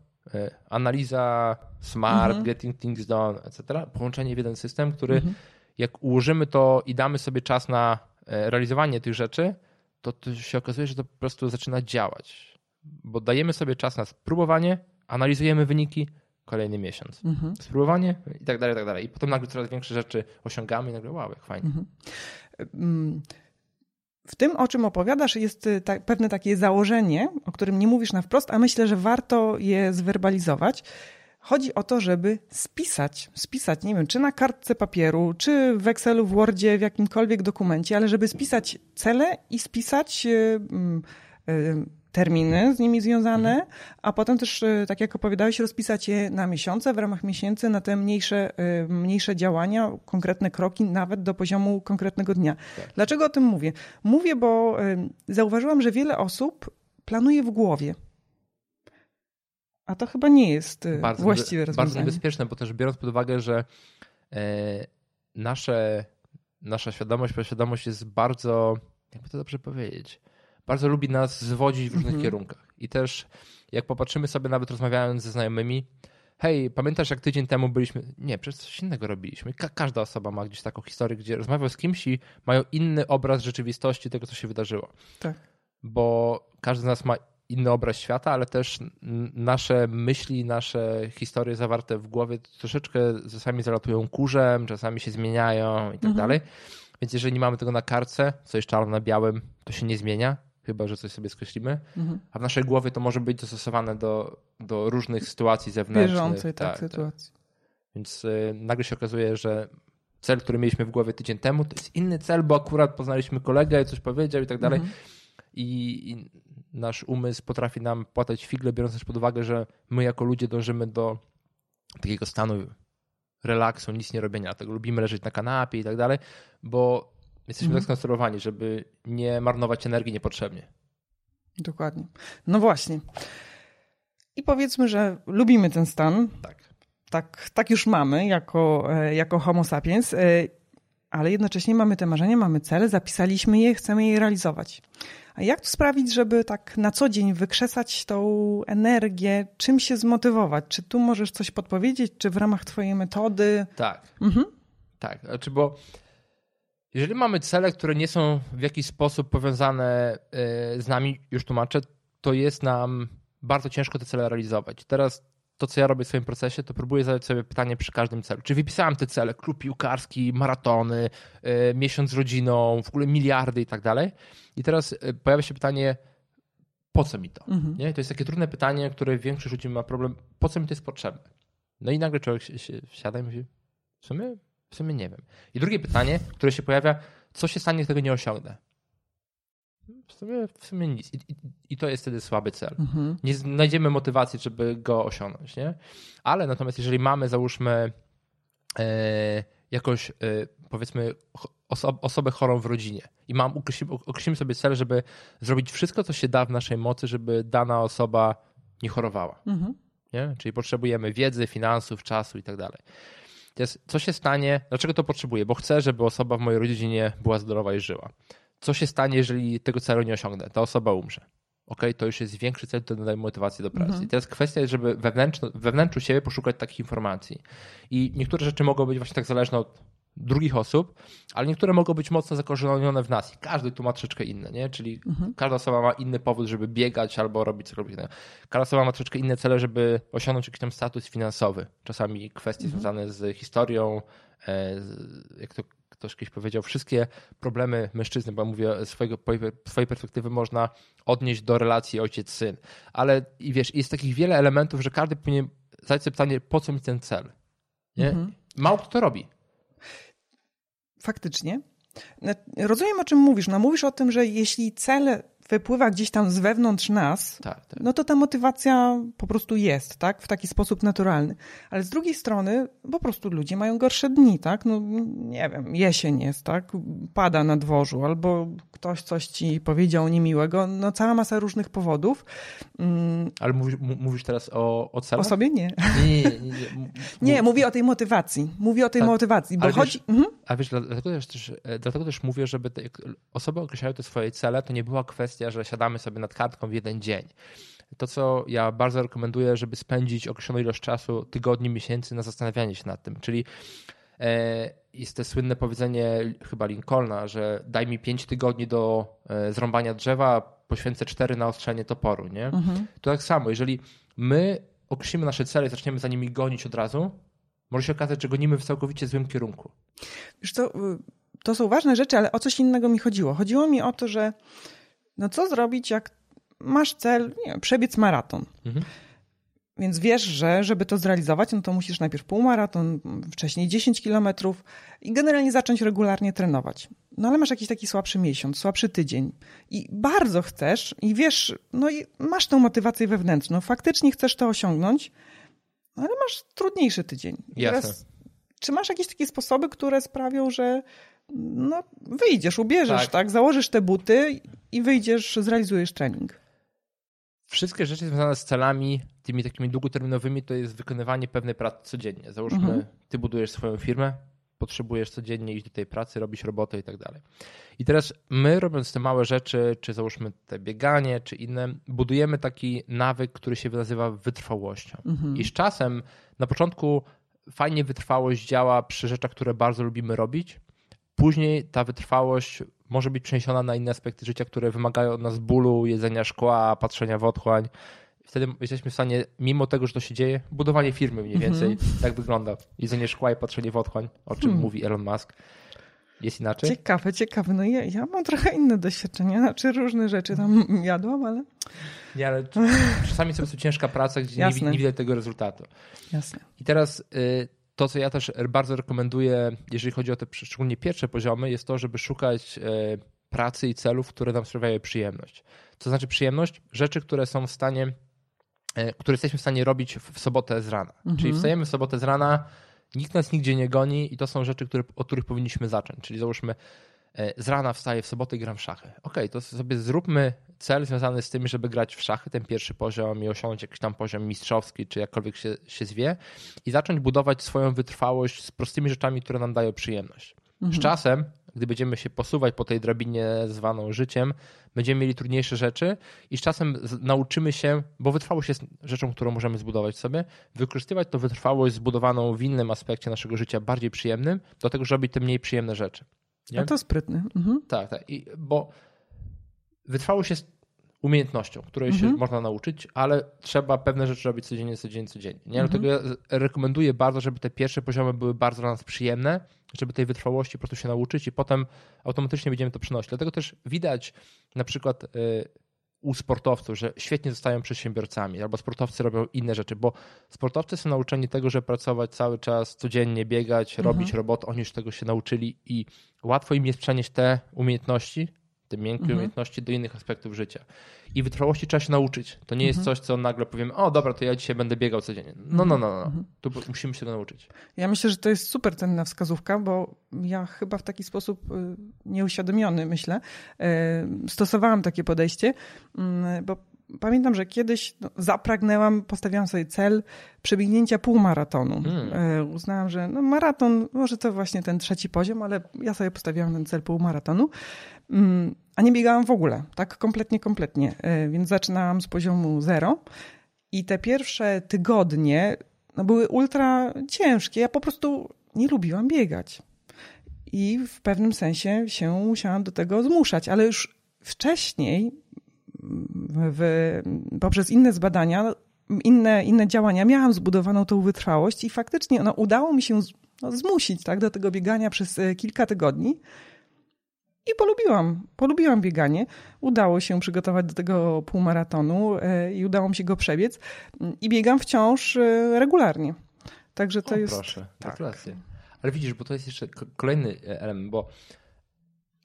analiza smart, mhm. getting things done, etc. Połączenie w jeden system, który mhm. jak ułożymy to i damy sobie czas na e, realizowanie tych rzeczy, to, to się okazuje, że to po prostu zaczyna działać. Bo dajemy sobie czas na spróbowanie, analizujemy wyniki, kolejny miesiąc. Mhm. Spróbowanie i tak dalej, i tak dalej. I potem nagle coraz większe rzeczy osiągamy i nagle wow, jak fajnie. Mhm. W tym, o czym opowiadasz, jest y, ta, pewne takie założenie, o którym nie mówisz na wprost, a myślę, że warto je zwerbalizować. Chodzi o to, żeby spisać, spisać, nie wiem, czy na kartce papieru, czy w Excelu, w Wordzie, w jakimkolwiek dokumencie, ale żeby spisać cele i spisać yy, yy, terminy z nimi związane, mhm. a potem też, y, tak jak opowiadałeś, rozpisać je na miesiące, w ramach miesięcy, na te mniejsze, y, mniejsze działania, konkretne kroki, nawet do poziomu konkretnego dnia. Tak. Dlaczego o tym mówię? Mówię, bo y, zauważyłam, że wiele osób planuje w głowie. A to chyba nie jest bardzo, właściwe rozwiązanie. Bardzo niebezpieczne, bo też biorąc pod uwagę, że e, nasze, nasza świadomość, podświadomość jest bardzo, jakby to dobrze powiedzieć, bardzo lubi nas zwodzić w różnych mhm. kierunkach. I też jak popatrzymy sobie, nawet rozmawiając ze znajomymi, hej, pamiętasz jak tydzień temu byliśmy, nie, przecież coś innego robiliśmy. Ka każda osoba ma gdzieś taką historię, gdzie rozmawiał z kimś i mają inny obraz rzeczywistości tego, co się wydarzyło. Tak. Bo każdy z nas ma inny obraz świata, ale też nasze myśli, nasze historie zawarte w głowie troszeczkę czasami zalatują kurzem, czasami się zmieniają i tak mhm. dalej. Więc jeżeli nie mamy tego na kartce, co jest czarno na białym, to się nie zmienia chyba że coś sobie skreślimy, mhm. a w naszej głowie to może być dostosowane do, do różnych sytuacji zewnętrznych. Bieżącej, tak, tak, tak. sytuacji. Tak. Więc y, nagle się okazuje, że cel, który mieliśmy w głowie tydzień temu, to jest inny cel, bo akurat poznaliśmy kolegę, coś powiedział i tak dalej. Mhm. I, I, nasz umysł potrafi nam płatać figle, biorąc też pod uwagę, że my jako ludzie dążymy do takiego stanu relaksu, nic nie robienia, tego lubimy leżeć na kanapie i tak dalej, bo Jesteśmy mhm. tak skonstruowani, żeby nie marnować energii niepotrzebnie. Dokładnie. No właśnie. I powiedzmy, że lubimy ten stan. Tak. Tak, tak już mamy jako, e, jako Homo sapiens, e, ale jednocześnie mamy te marzenia, mamy cele, zapisaliśmy je, chcemy je realizować. A jak to sprawić, żeby tak na co dzień wykrzesać tą energię, czym się zmotywować? Czy tu możesz coś podpowiedzieć, czy w ramach Twojej metody? Tak. Mhm. Tak, znaczy, bo jeżeli mamy cele, które nie są w jakiś sposób powiązane e, z nami, już tłumaczę, to jest nam bardzo ciężko te cele realizować. Teraz to, co ja robię w swoim procesie, to próbuję zadać sobie pytanie przy każdym celu. Czy wypisałem te cele, klub piłkarski, maratony, e, miesiąc z rodziną, w ogóle miliardy i tak dalej. I teraz e, pojawia się pytanie, po co mi to? Mhm. Nie? To jest takie trudne pytanie, które większość ludzi ma problem, po co mi to jest potrzebne? No i nagle człowiek się, się wsiada i mówi, w sumie w sumie nie wiem. I drugie pytanie, które się pojawia, co się stanie, tego nie osiągnę? W sumie, w sumie nic. I, i, I, to jest wtedy słaby cel. Mhm. Nie znajdziemy motywacji, żeby go osiągnąć. Nie? Ale natomiast jeżeli mamy, załóżmy, e, jakoś, e, powiedzmy, oso osobę chorą w rodzinie i mam, określimy, określimy sobie cel, żeby zrobić wszystko, co się da w naszej mocy, żeby dana osoba nie chorowała. Mhm. Nie? Czyli potrzebujemy wiedzy, finansów, czasu i tak dalej jest, co się stanie, dlaczego to potrzebuję? Bo chcę, żeby osoba w mojej rodzinie była zdrowa i żyła. Co się stanie, jeżeli tego celu nie osiągnę? Ta osoba umrze. Ok, to już jest większy cel, to nadaje motywację do pracy. Mhm. I teraz kwestia jest, żeby wewnętrz, wewnętrzu siebie poszukać takich informacji. I niektóre rzeczy mogą być właśnie tak zależne od drugich osób, ale niektóre mogą być mocno zakorzenione w nas i każdy tu ma troszeczkę inne, nie? Czyli mhm. każda osoba ma inny powód, żeby biegać albo robić cokolwiek innego. Każda osoba ma troszeczkę inne cele, żeby osiągnąć jakiś tam status finansowy. Czasami kwestie mhm. związane z historią, e, jak to ktoś kiedyś powiedział, wszystkie problemy mężczyzny, bo mówię z swojego, swojej perspektywy można odnieść do relacji ojciec-syn. Ale i wiesz, jest takich wiele elementów, że każdy powinien zadać sobie pytanie, po co mi ten cel? Nie? Mhm. Mało kto to robi faktycznie. Rozumiem, o czym mówisz. No, mówisz o tym, że jeśli cel wypływa gdzieś tam z wewnątrz nas, tak, tak. no to ta motywacja po prostu jest, tak? W taki sposób naturalny. Ale z drugiej strony po prostu ludzie mają gorsze dni, tak? No nie wiem, jesień jest, tak? Pada na dworzu albo ktoś coś ci powiedział niemiłego, no cała masa różnych powodów. Mm. Ale mówisz, mówisz teraz o, o celach? O sobie nie. Nie, nie, nie, nie. <laughs> nie mówię o tej motywacji. Mówię o tej tak, motywacji, bo chodzi... Wiesz, mhm. A wiesz, dlatego też, e, dlatego też mówię, żeby te, osoby określają te swoje cele, to nie była kwestia, że siadamy sobie nad kartką w jeden dzień. To, co ja bardzo rekomenduję, żeby spędzić określoną ilość czasu, tygodni, miesięcy na zastanawianie się nad tym. Czyli E, jest to słynne powiedzenie chyba Lincolna, że daj mi pięć tygodni do e, zrąbania drzewa, poświęcę cztery na ostrzenie toporu. Nie? Mhm. To tak samo, jeżeli my określimy nasze cele i zaczniemy za nimi gonić od razu, może się okazać, że gonimy w całkowicie złym kierunku. Wiesz to, y, to są ważne rzeczy, ale o coś innego mi chodziło. Chodziło mi o to, że no co zrobić, jak masz cel, nie wiem, przebiec maraton. Mhm. Więc wiesz, że żeby to zrealizować, no to musisz najpierw półmaraton, wcześniej 10 kilometrów i generalnie zacząć regularnie trenować. No ale masz jakiś taki słabszy miesiąc, słabszy tydzień i bardzo chcesz i wiesz, no i masz tę motywację wewnętrzną, faktycznie chcesz to osiągnąć, ale masz trudniejszy tydzień. Jasne. Teraz, czy masz jakieś takie sposoby, które sprawią, że no, wyjdziesz, ubierzesz, tak. tak? Założysz te buty i wyjdziesz, zrealizujesz trening? Wszystkie rzeczy związane z celami, tymi takimi długoterminowymi, to jest wykonywanie pewnej pracy codziennie. Załóżmy, mhm. ty budujesz swoją firmę, potrzebujesz codziennie iść do tej pracy, robić robotę i tak dalej. I teraz my, robiąc te małe rzeczy, czy załóżmy te bieganie, czy inne, budujemy taki nawyk, który się nazywa wytrwałością. Mhm. I z czasem, na początku fajnie wytrwałość działa przy rzeczach, które bardzo lubimy robić. Później ta wytrwałość może być przeniesiona na inne aspekty życia, które wymagają od nas bólu, jedzenia szkła, patrzenia w otchłań. Wtedy jesteśmy w stanie, mimo tego, że to się dzieje, budowanie firmy mniej więcej, mm -hmm. tak wygląda. Jedzenie szkła i patrzenie w otchłań, o czym hmm. mówi Elon Musk. Jest inaczej? Ciekawe, ciekawe. No ja, ja mam trochę inne doświadczenia, znaczy różne rzeczy tam <laughs> jadłam, ale... Nie, ale czasami jest po ciężka praca, gdzie nie, nie widać tego rezultatu. Jasne. I teraz y, to, co ja też bardzo rekomenduję, jeżeli chodzi o te szczególnie pierwsze poziomy, jest to, żeby szukać y, pracy i celów, które nam sprawiają przyjemność. Co znaczy przyjemność? Rzeczy, które są w stanie, które jesteśmy w stanie robić w sobotę z rana. Mhm. Czyli wstajemy w sobotę z rana, Nikt nas nigdzie nie goni i to są rzeczy, które, od których powinniśmy zacząć. Czyli załóżmy, e, z rana wstaję w sobotę i gram w szachy. Ok, to sobie zróbmy cel związany z tym, żeby grać w szachy, ten pierwszy poziom i osiągnąć jakiś tam poziom mistrzowski, czy jakkolwiek się, się zwie i zacząć budować swoją wytrwałość z prostymi rzeczami, które nam dają przyjemność. Mhm. Z czasem gdy będziemy się posuwać po tej drabinie zwaną życiem, będziemy mieli trudniejsze rzeczy i z czasem nauczymy się, bo wytrwałość jest rzeczą, którą możemy zbudować sobie, wykorzystywać to wytrwałość zbudowaną w innym aspekcie naszego życia, bardziej przyjemnym, do tego, żeby robić te mniej przyjemne rzeczy. Nie? A to sprytny. Mhm. Tak, tak. I, bo wytrwałość jest umiejętnością, której mhm. się można nauczyć, ale trzeba pewne rzeczy robić codziennie, codziennie, codziennie. Nie? Mhm. Dlatego ja rekomenduję bardzo, żeby te pierwsze poziomy były bardzo dla nas przyjemne, żeby tej wytrwałości po prostu się nauczyć i potem automatycznie będziemy to przynosić. Dlatego też widać na przykład y, u sportowców, że świetnie zostają przedsiębiorcami, albo sportowcy robią inne rzeczy, bo sportowcy są nauczeni tego, że pracować cały czas, codziennie biegać, mhm. robić robotę, oni już tego się nauczyli i łatwo im jest przenieść te umiejętności te miękkie mhm. umiejętności do innych aspektów życia. I wytrwałości trzeba się nauczyć. To nie jest mhm. coś, co nagle powiemy, o dobra, to ja dzisiaj będę biegał codziennie. No, no, no, no. Mhm. Tu musimy się tego nauczyć. Ja myślę, że to jest super cenna wskazówka, bo ja chyba w taki sposób y, nieuświadomiony, myślę, y, stosowałam takie podejście, mm, bo pamiętam, że kiedyś no, zapragnęłam, postawiłam sobie cel przebiegnięcia półmaratonu. Hmm. Uznałam, że no, maraton, może to właśnie ten trzeci poziom, ale ja sobie postawiłam ten cel półmaratonu. Mm, a nie biegałam w ogóle, tak kompletnie, kompletnie. E, więc zaczynałam z poziomu zero i te pierwsze tygodnie no, były ultra ciężkie. Ja po prostu nie lubiłam biegać. I w pewnym sensie się musiałam do tego zmuszać, ale już wcześniej w, poprzez inne zbadania, inne, inne działania miałam zbudowaną tą wytrwałość i faktycznie no, udało mi się no, zmusić tak, do tego biegania przez e, kilka tygodni. I polubiłam, polubiłam bieganie. Udało się przygotować do tego półmaratonu e, i udało mi się go przebiec. I biegam wciąż e, regularnie. Także to o, jest. Proszę, tak. gratulacje. Ale widzisz, bo to jest jeszcze kolejny element, bo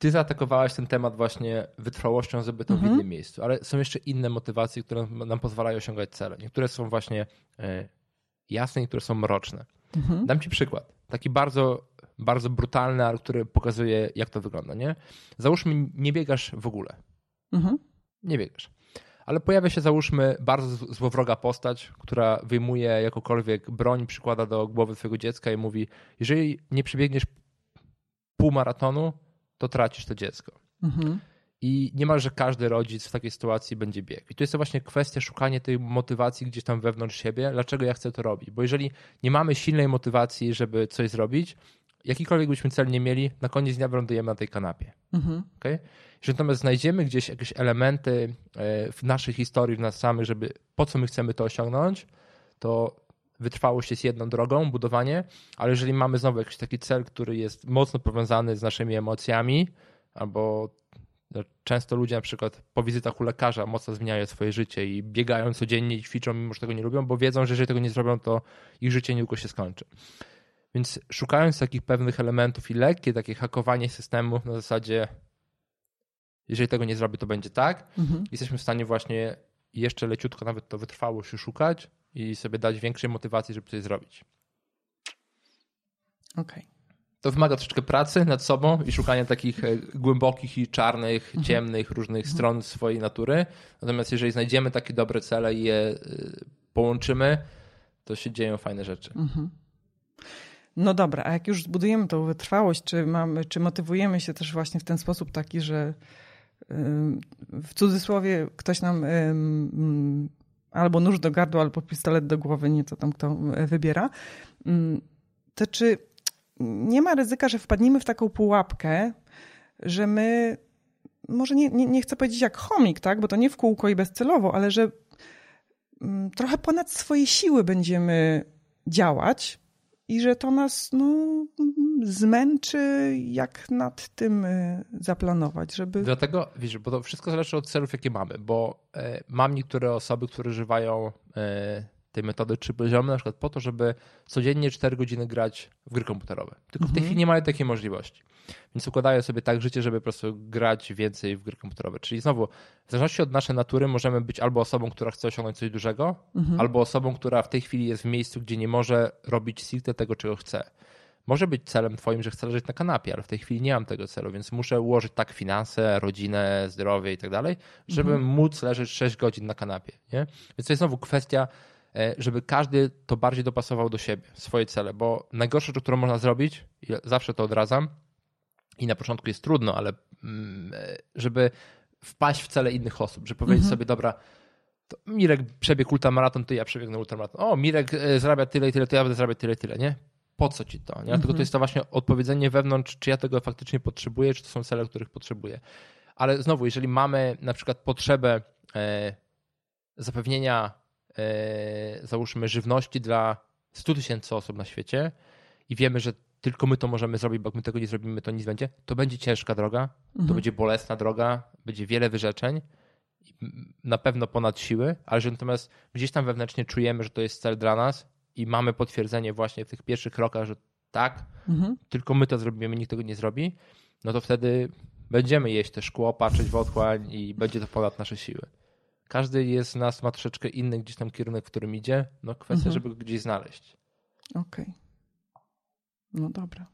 ty zaatakowałaś ten temat właśnie wytrwałością zdobytą mhm. w innym miejscu, ale są jeszcze inne motywacje, które nam pozwalają osiągać cele. Niektóre są właśnie jasne, niektóre są mroczne. Mhm. Dam ci przykład. Taki bardzo bardzo brutalny, ale który pokazuje, jak to wygląda, nie? Załóżmy, nie biegasz w ogóle. Mhm. Nie biegasz. Ale pojawia się, załóżmy, bardzo złowroga postać, która wyjmuje jakąkolwiek broń, przykłada do głowy twojego dziecka i mówi: Jeżeli nie przebiegniesz pół maratonu, to tracisz to dziecko. Mhm. I niemalże każdy rodzic w takiej sytuacji będzie biegł. I to jest właśnie kwestia szukania tej motywacji gdzieś tam wewnątrz siebie, dlaczego ja chcę to robić. Bo jeżeli nie mamy silnej motywacji, żeby coś zrobić, jakikolwiek byśmy cel nie mieli, na koniec dnia wylądujemy na tej kanapie. Mhm. Okay? Jeżeli natomiast znajdziemy gdzieś jakieś elementy e, w naszej historii, w nas samych, żeby po co my chcemy to osiągnąć, to wytrwałość jest jedną drogą, budowanie, ale jeżeli mamy znowu jakiś taki cel, który jest mocno powiązany z naszymi emocjami, albo często ludzie na przykład po wizytach u lekarza mocno zmieniają swoje życie i biegają codziennie i ćwiczą, mimo że tego nie lubią, bo wiedzą, że jeżeli tego nie zrobią, to ich życie niedługo się skończy. Więc szukając takich pewnych elementów i lekkie takie hakowanie systemu na zasadzie jeżeli tego nie zrobię, to będzie tak, mhm. jesteśmy w stanie właśnie jeszcze leciutko nawet to wytrwałość szukać i sobie dać większej motywacji, żeby coś zrobić. Okej. Okay. To wymaga troszeczkę pracy nad sobą i szukania takich e, głębokich i czarnych, mhm. ciemnych, różnych mhm. stron swojej natury. Natomiast jeżeli znajdziemy takie dobre cele i je e, połączymy, to się dzieją fajne rzeczy. Mhm. No dobra, a jak już zbudujemy tą wytrwałość, czy, mamy, czy motywujemy się też właśnie w ten sposób taki, że w cudzysłowie ktoś nam albo nóż do gardła, albo pistolet do głowy, nie co tam kto wybiera, to czy nie ma ryzyka, że wpadniemy w taką pułapkę, że my, może nie, nie, nie chcę powiedzieć jak chomik, tak, bo to nie w kółko i bezcelowo, ale że trochę ponad swoje siły będziemy działać i że to nas no, zmęczy, jak nad tym y, zaplanować, żeby... Dlatego, wiesz, bo to wszystko zależy od celów, jakie mamy, bo e, mam niektóre osoby, które używają e, tej metody trzy poziomy, na przykład po to, żeby codziennie 4 godziny grać w gry komputerowe. Tylko w tej mhm. chwili nie mają takiej możliwości. Więc układają sobie tak życie, żeby po prostu grać więcej w gry komputerowe. Czyli znowu, w zależności od naszej natury możemy być albo osobą, która chce osiągnąć coś dużego, mhm. albo osobą, która w tej chwili jest w miejscu, gdzie nie może robić stricte tego, czego chce. Może być celem twoim, że chcę leżeć na kanapie, ale w tej chwili nie mam tego celu, więc muszę ułożyć tak finanse, rodzinę, zdrowie i tak dalej, żeby mhm. móc leżeć 6 godzin na kanapie. Nie? Więc to jest znowu kwestia żeby każdy to bardziej dopasował do siebie, swoje cele, bo najgorsze, którą można zrobić, zawsze to odradzam i na początku jest trudno, ale mm, e, żeby wpaść w cele innych osób, żeby powiedzieć mhm. sobie, dobra, Mirek przebiegł ultramaraton, to ja przebiegnę ultramaraton. O, Mirek e, zarabia tyle i tyle, to ja będę zarabiać tyle i tyle, nie? Po co ci to? Nie? To mhm. jest to właśnie odpowiedzenie wewnątrz, czy ja tego faktycznie potrzebuję, czy to są cele, których potrzebuję. Ale znowu, jeżeli mamy na przykład potrzebę e, zapewnienia E, załóżmy, żywności dla 100 tysięcy osób na świecie i wiemy, że tylko my to możemy zrobić, bo jak my tego nie zrobimy, to nic będzie, to będzie ciężka droga, mhm. to będzie bolesna droga, będzie wiele wyrzeczeń, na pewno ponad siły, ale że natomiast gdzieś tam wewnętrznie czujemy, że to jest cel dla nas i mamy potwierdzenie właśnie w tych pierwszych krokach, że tak, mhm. tylko my to zrobimy, nikt tego nie zrobi, no to wtedy będziemy jeść te szkło, patrzeć w otchłań i będzie to ponad nasze siły każdy jest z nas ma troszeczkę inny gdzieś tam kierunek, w którym idzie. No kwestia, mhm. żeby go gdzieś znaleźć. Okej. Okay. No dobra.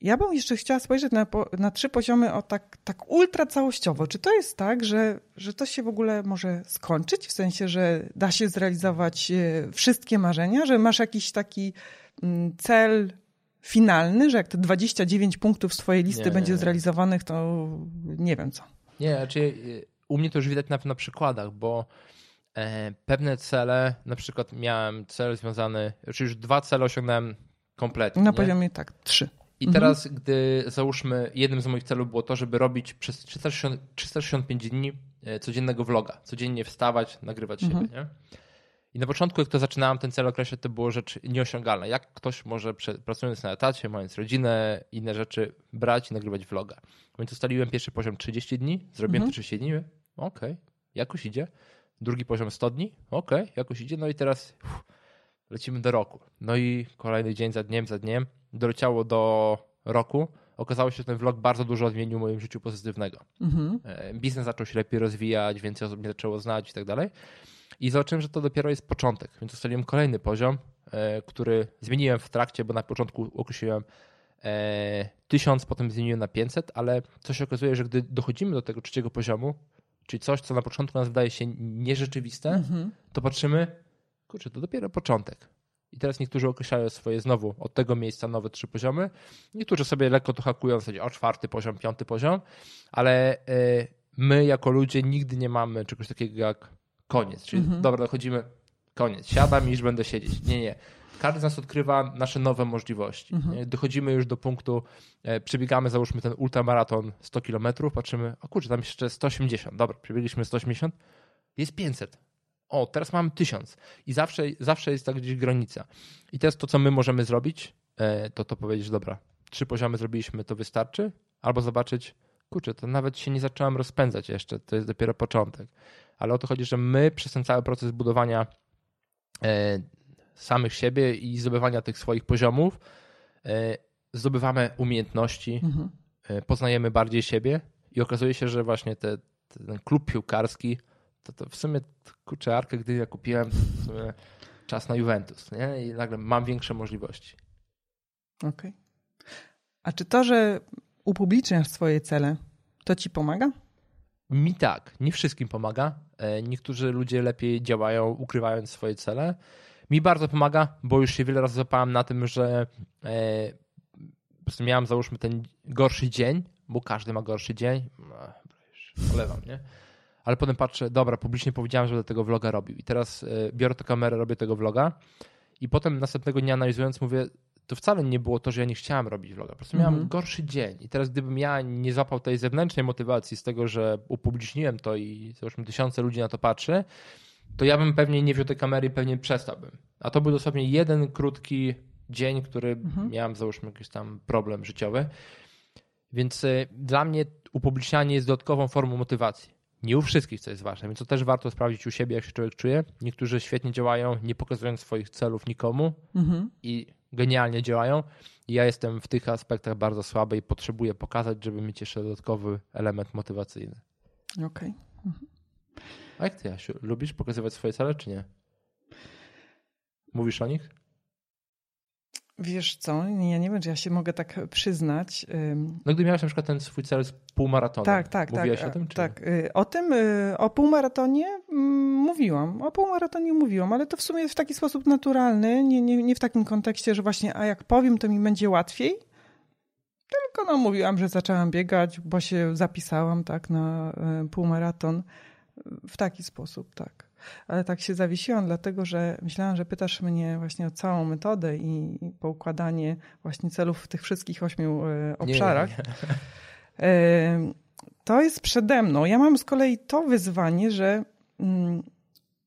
Ja bym jeszcze chciała spojrzeć na, na trzy poziomy o tak, tak ultra całościowo. Czy to jest tak, że, że to się w ogóle może skończyć? W sensie, że da się zrealizować e, wszystkie marzenia? Że masz jakiś taki mm, cel finalny, że jak te 29 punktów z twojej listy nie, będzie nie, nie. zrealizowanych, to nie wiem co. Nie, znaczy y, u mnie to już widać na, na przykładach, bo e, pewne cele, na przykład miałem cel związany, znaczy już dwa cele osiągnąłem kompletnie. Na poziomie tak, trzy. I mhm. teraz, gdy załóżmy, jednym z moich celów było to, żeby robić przez 360, 365 dni e, codziennego vloga, codziennie wstawać, nagrywać mhm. siebie, nie? I na początku, jak to zaczynałem ten cel określać, to było rzecz nieosiągalna. Jak ktoś może pracując na etacie, mając rodzinę, inne rzeczy, brać i nagrywać vloga. Więc ustaliłem pierwszy poziom 30 dni, zrobiłem mhm. 30 dni, okej, okay, jakoś idzie. Drugi poziom 100 dni, okej, okay, jakoś idzie. No i teraz uff, lecimy do roku. No i kolejny dzień za dniem, za dniem. Doleciało do roku. Okazało się, że ten vlog bardzo dużo odmienił w moim życiu pozytywnego. Mhm. E, biznes zaczął się lepiej rozwijać, więcej osób mnie zaczęło znać i tak dalej. I zobaczyłem, że to dopiero jest początek, więc ustaliłem kolejny poziom, e, który zmieniłem w trakcie, bo na początku określiłem 1000, e, potem zmieniłem na 500, ale co się okazuje, że gdy dochodzimy do tego trzeciego poziomu, czyli coś, co na początku nas wydaje się nierzeczywiste, mhm. to patrzymy, kurczę, to dopiero początek. I teraz niektórzy określają swoje znowu od tego miejsca nowe trzy poziomy. Niektórzy sobie lekko to hakują, w sensie o czwarty poziom, piąty poziom, ale e, my jako ludzie nigdy nie mamy czegoś takiego jak koniec. Czyli mhm. dobra, dochodzimy, koniec. Siadam i już będę siedzieć. Nie, nie. Każdy z nas odkrywa nasze nowe możliwości. Mhm. Dochodzimy już do punktu, e, przebiegamy, załóżmy ten ultramaraton 100 km, patrzymy, o kurczę, tam jeszcze 180, dobra, przebiegliśmy 180, jest 500. O, teraz mamy 1000. I zawsze, zawsze jest tak gdzieś granica. I teraz to, co my możemy zrobić, e, to to powiedzieć, dobra, trzy poziomy zrobiliśmy, to wystarczy? Albo zobaczyć, kurczę, to nawet się nie zacząłem rozpędzać jeszcze, to jest dopiero początek. Ale o to chodzi, że my przez ten cały proces budowania e, samych siebie i zdobywania tych swoich poziomów e, zdobywamy umiejętności, mhm. E, poznajemy bardziej siebie i okazuje się, że właśnie te, ten klub piłkarski, to, to w sumie kurczę, Arkę, gdy ja kupiłem, czas na Juventus, nie? I nagle mam większe możliwości. Okej. Okay. A czy to, że upubliczniasz swoje cele, to ci pomaga? Mi tak, nie wszystkim pomaga. E, niektórzy ludzie lepiej działają, ukrywając swoje cele. Mi bardzo pomaga, bo już się wiele razy zapałem na tym, że e, po prostu miałem, załóżmy, ten gorszy dzień, bo każdy ma gorszy dzień. Olewam, nie? Ale potem patrzę, dobra, publicznie powiedziałem, że będę tego vloga robił. I teraz e, biorę tę kamerę, robię tego vloga. I potem następnego dnia analizując, mówię, to wcale nie było to, że ja nie chciałem robić vloga. Po prostu miałem mm -hmm. gorszy dzień. I teraz gdybym ja nie złapał tej zewnętrznej motywacji z tego, że upubliczniłem to i załóżmy tysiące ludzi na to patrzy, to ja bym pewnie nie wziął tej kamery i pewnie przestałbym. A to był dosłownie jeden krótki dzień, który mhm. miałem, załóżmy, jakiś tam problem życiowy. Więc y, dla mnie upublicznianie jest dodatkową formą motywacji. Nie u wszystkich, co jest ważne, więc to też warto sprawdzić u siebie, jak się człowiek czuje. Niektórzy świetnie działają, nie pokazując swoich celów nikomu mhm. i genialnie działają. Ja jestem w tych aspektach bardzo słaby i potrzebuję pokazać, żeby mieć jeszcze dodatkowy element motywacyjny. Okej. Okay. Mhm. A jak ty, Jasiu, lubisz pokazywać swoje cele, czy nie? Mówisz o nich? Wiesz co, ja nie wiem, czy ja się mogę tak przyznać. No gdy miałeś na przykład ten swój cel z półmaratonu. Tak, tak. Mówiłaś tak, o tym? Czy? Tak, y, o tym, y, o półmaratonie mm, mówiłam. O półmaratonie mówiłam, ale to w sumie w taki sposób naturalny, nie, nie, nie w takim kontekście, że właśnie, a jak powiem, to mi będzie łatwiej. Tylko no mówiłam, że zaczęłam biegać, bo się zapisałam tak na y, półmaraton w taki sposób, tak. Ale tak się zawiesiłam, dlatego że myślałam, że pytasz mnie właśnie o całą metodę i poukładanie właśnie celów w tych wszystkich ośmiu e, obszarach. Nie, nie. <laughs> To jest przede mną. Ja mam z kolei to wyzwanie, że mm,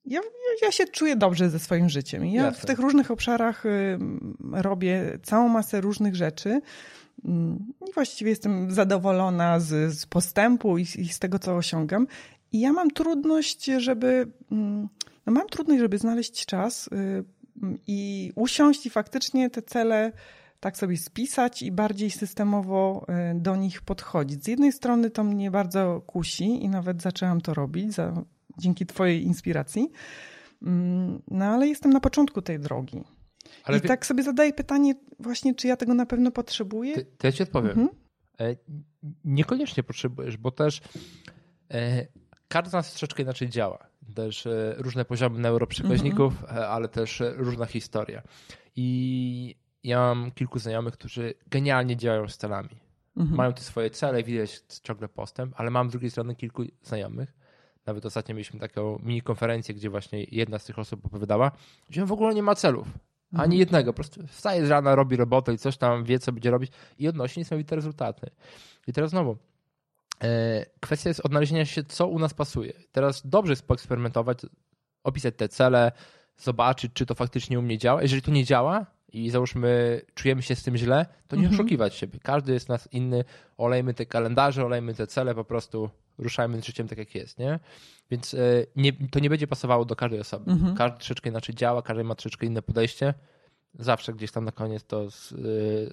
ja, ja się czuję dobrze ze swoim życiem. Ja Jasne. w tych różnych obszarach y, robię całą masę różnych rzeczy. Mm, I właściwie jestem zadowolona z, z postępu i, i, z tego, co osiągam. I ja mam trudność, żeby, mm, no mam trudność, żeby znaleźć czas y, i usiąść i faktycznie te cele tak sobie spisać i bardziej systemowo y, do nich podchodzić. Z jednej strony to mnie bardzo kusi i nawet zaczęłam to robić za, dzięki Twojej inspiracji, mm, no ale jestem na początku tej drogi. Ale I wie... tak sobie zadaję pytanie właśnie, czy ja tego na pewno potrzebuję? To ja ci odpowiem. Mhm. E, niekoniecznie potrzebujesz, bo też e, każdy z nas troszeczkę inaczej działa. Też e, różne poziomy neuroprzekaźników, mm -hmm. ale też e, różna historia. I ja mam kilku znajomych, którzy genialnie działają z celami. -hmm. Mają te swoje cele, widać ciągle postęp, ale mam z drugiej strony kilku znajomych. Nawet ostatnio mieliśmy taką mini konferencję, gdzie właśnie jedna z tych osób opowiadała, że w ogóle nie ma celów. Ani mhm. jednego. Po prostu wstaje z rana, robi robotę i coś tam wie, co będzie robić i odnosi niesamowite rezultaty. I teraz znowu, E, kwestia jest odnalezienia się, co u nas pasuje. Teraz dobrze jest poeksperymentować, opisać te cele, zobaczyć, czy to faktycznie u mnie działa. Jeżeli to nie działa i załóżmy, czujemy się z tym źle, to nie mhm. oszukiwać siebie. Każdy jest nas inny, olejmy te kalendarze, olejmy te cele, po prostu ruszajmy z życiem tak, jak jest, nie? Więc e, nie, to nie będzie pasowało do każdej osoby. Mhm. Każdy troszeczkę inaczej działa, każdy ma troszeczkę inne podejście. Zawsze gdzieś tam na koniec to e,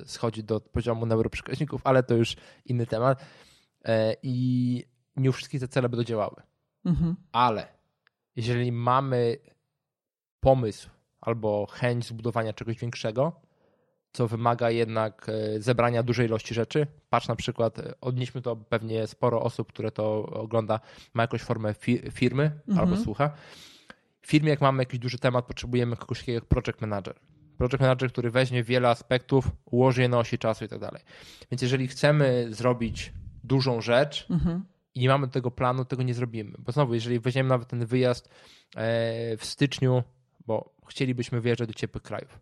schodzi do poziomu neuroprzekaźników, ale to już inny temat. E, i nie wszystkie te cele będą działały. Mhm. Ale jeżeli mamy pomysł albo chęć zbudowania czegoś większego, co wymaga jednak e, zebrania dużej ilości rzeczy. Patrz na przykład, e, odnieśmy to pewnie sporo osób, które to ogląda, ma jakąś formę firmy mhm. albo słucha. W firmie, jak mamy jakiś duży temat, potrzebujemy kogoś takiego jak project manager. Project manager, który weźmie wiele aspektów, ułoży je na osi czasu i tak dalej. Więc jeżeli chcemy zrobić dużą rzecz mhm. i nie mamy tego planu, tego nie zrobimy. Bo znowu, jeżeli weźmiemy nawet ten wyjazd e, w styczniu, bo chcielibyśmy wyjeżdżać do ciepłych krajów.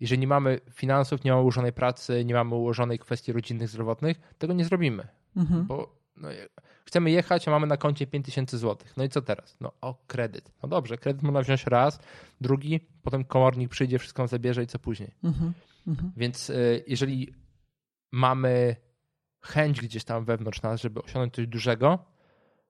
Jeżeli nie mamy finansów, nie mamy ułożonej pracy, nie mamy ułożonej kwestii rodzinnych, zdrowotnych, tego nie zrobimy. Mhm. Bo no, chcemy jechać, a mamy na koncie 5000 zł. No i co teraz? No o, kredyt. No dobrze, kredyt można wziąć raz, drugi, potem komornik przyjdzie, wszystko zabierze i co później. Mhm. Mhm. Więc y, jeżeli mamy chęć gdzieś tam wewnątrz nas, żeby osiągnąć coś dużego,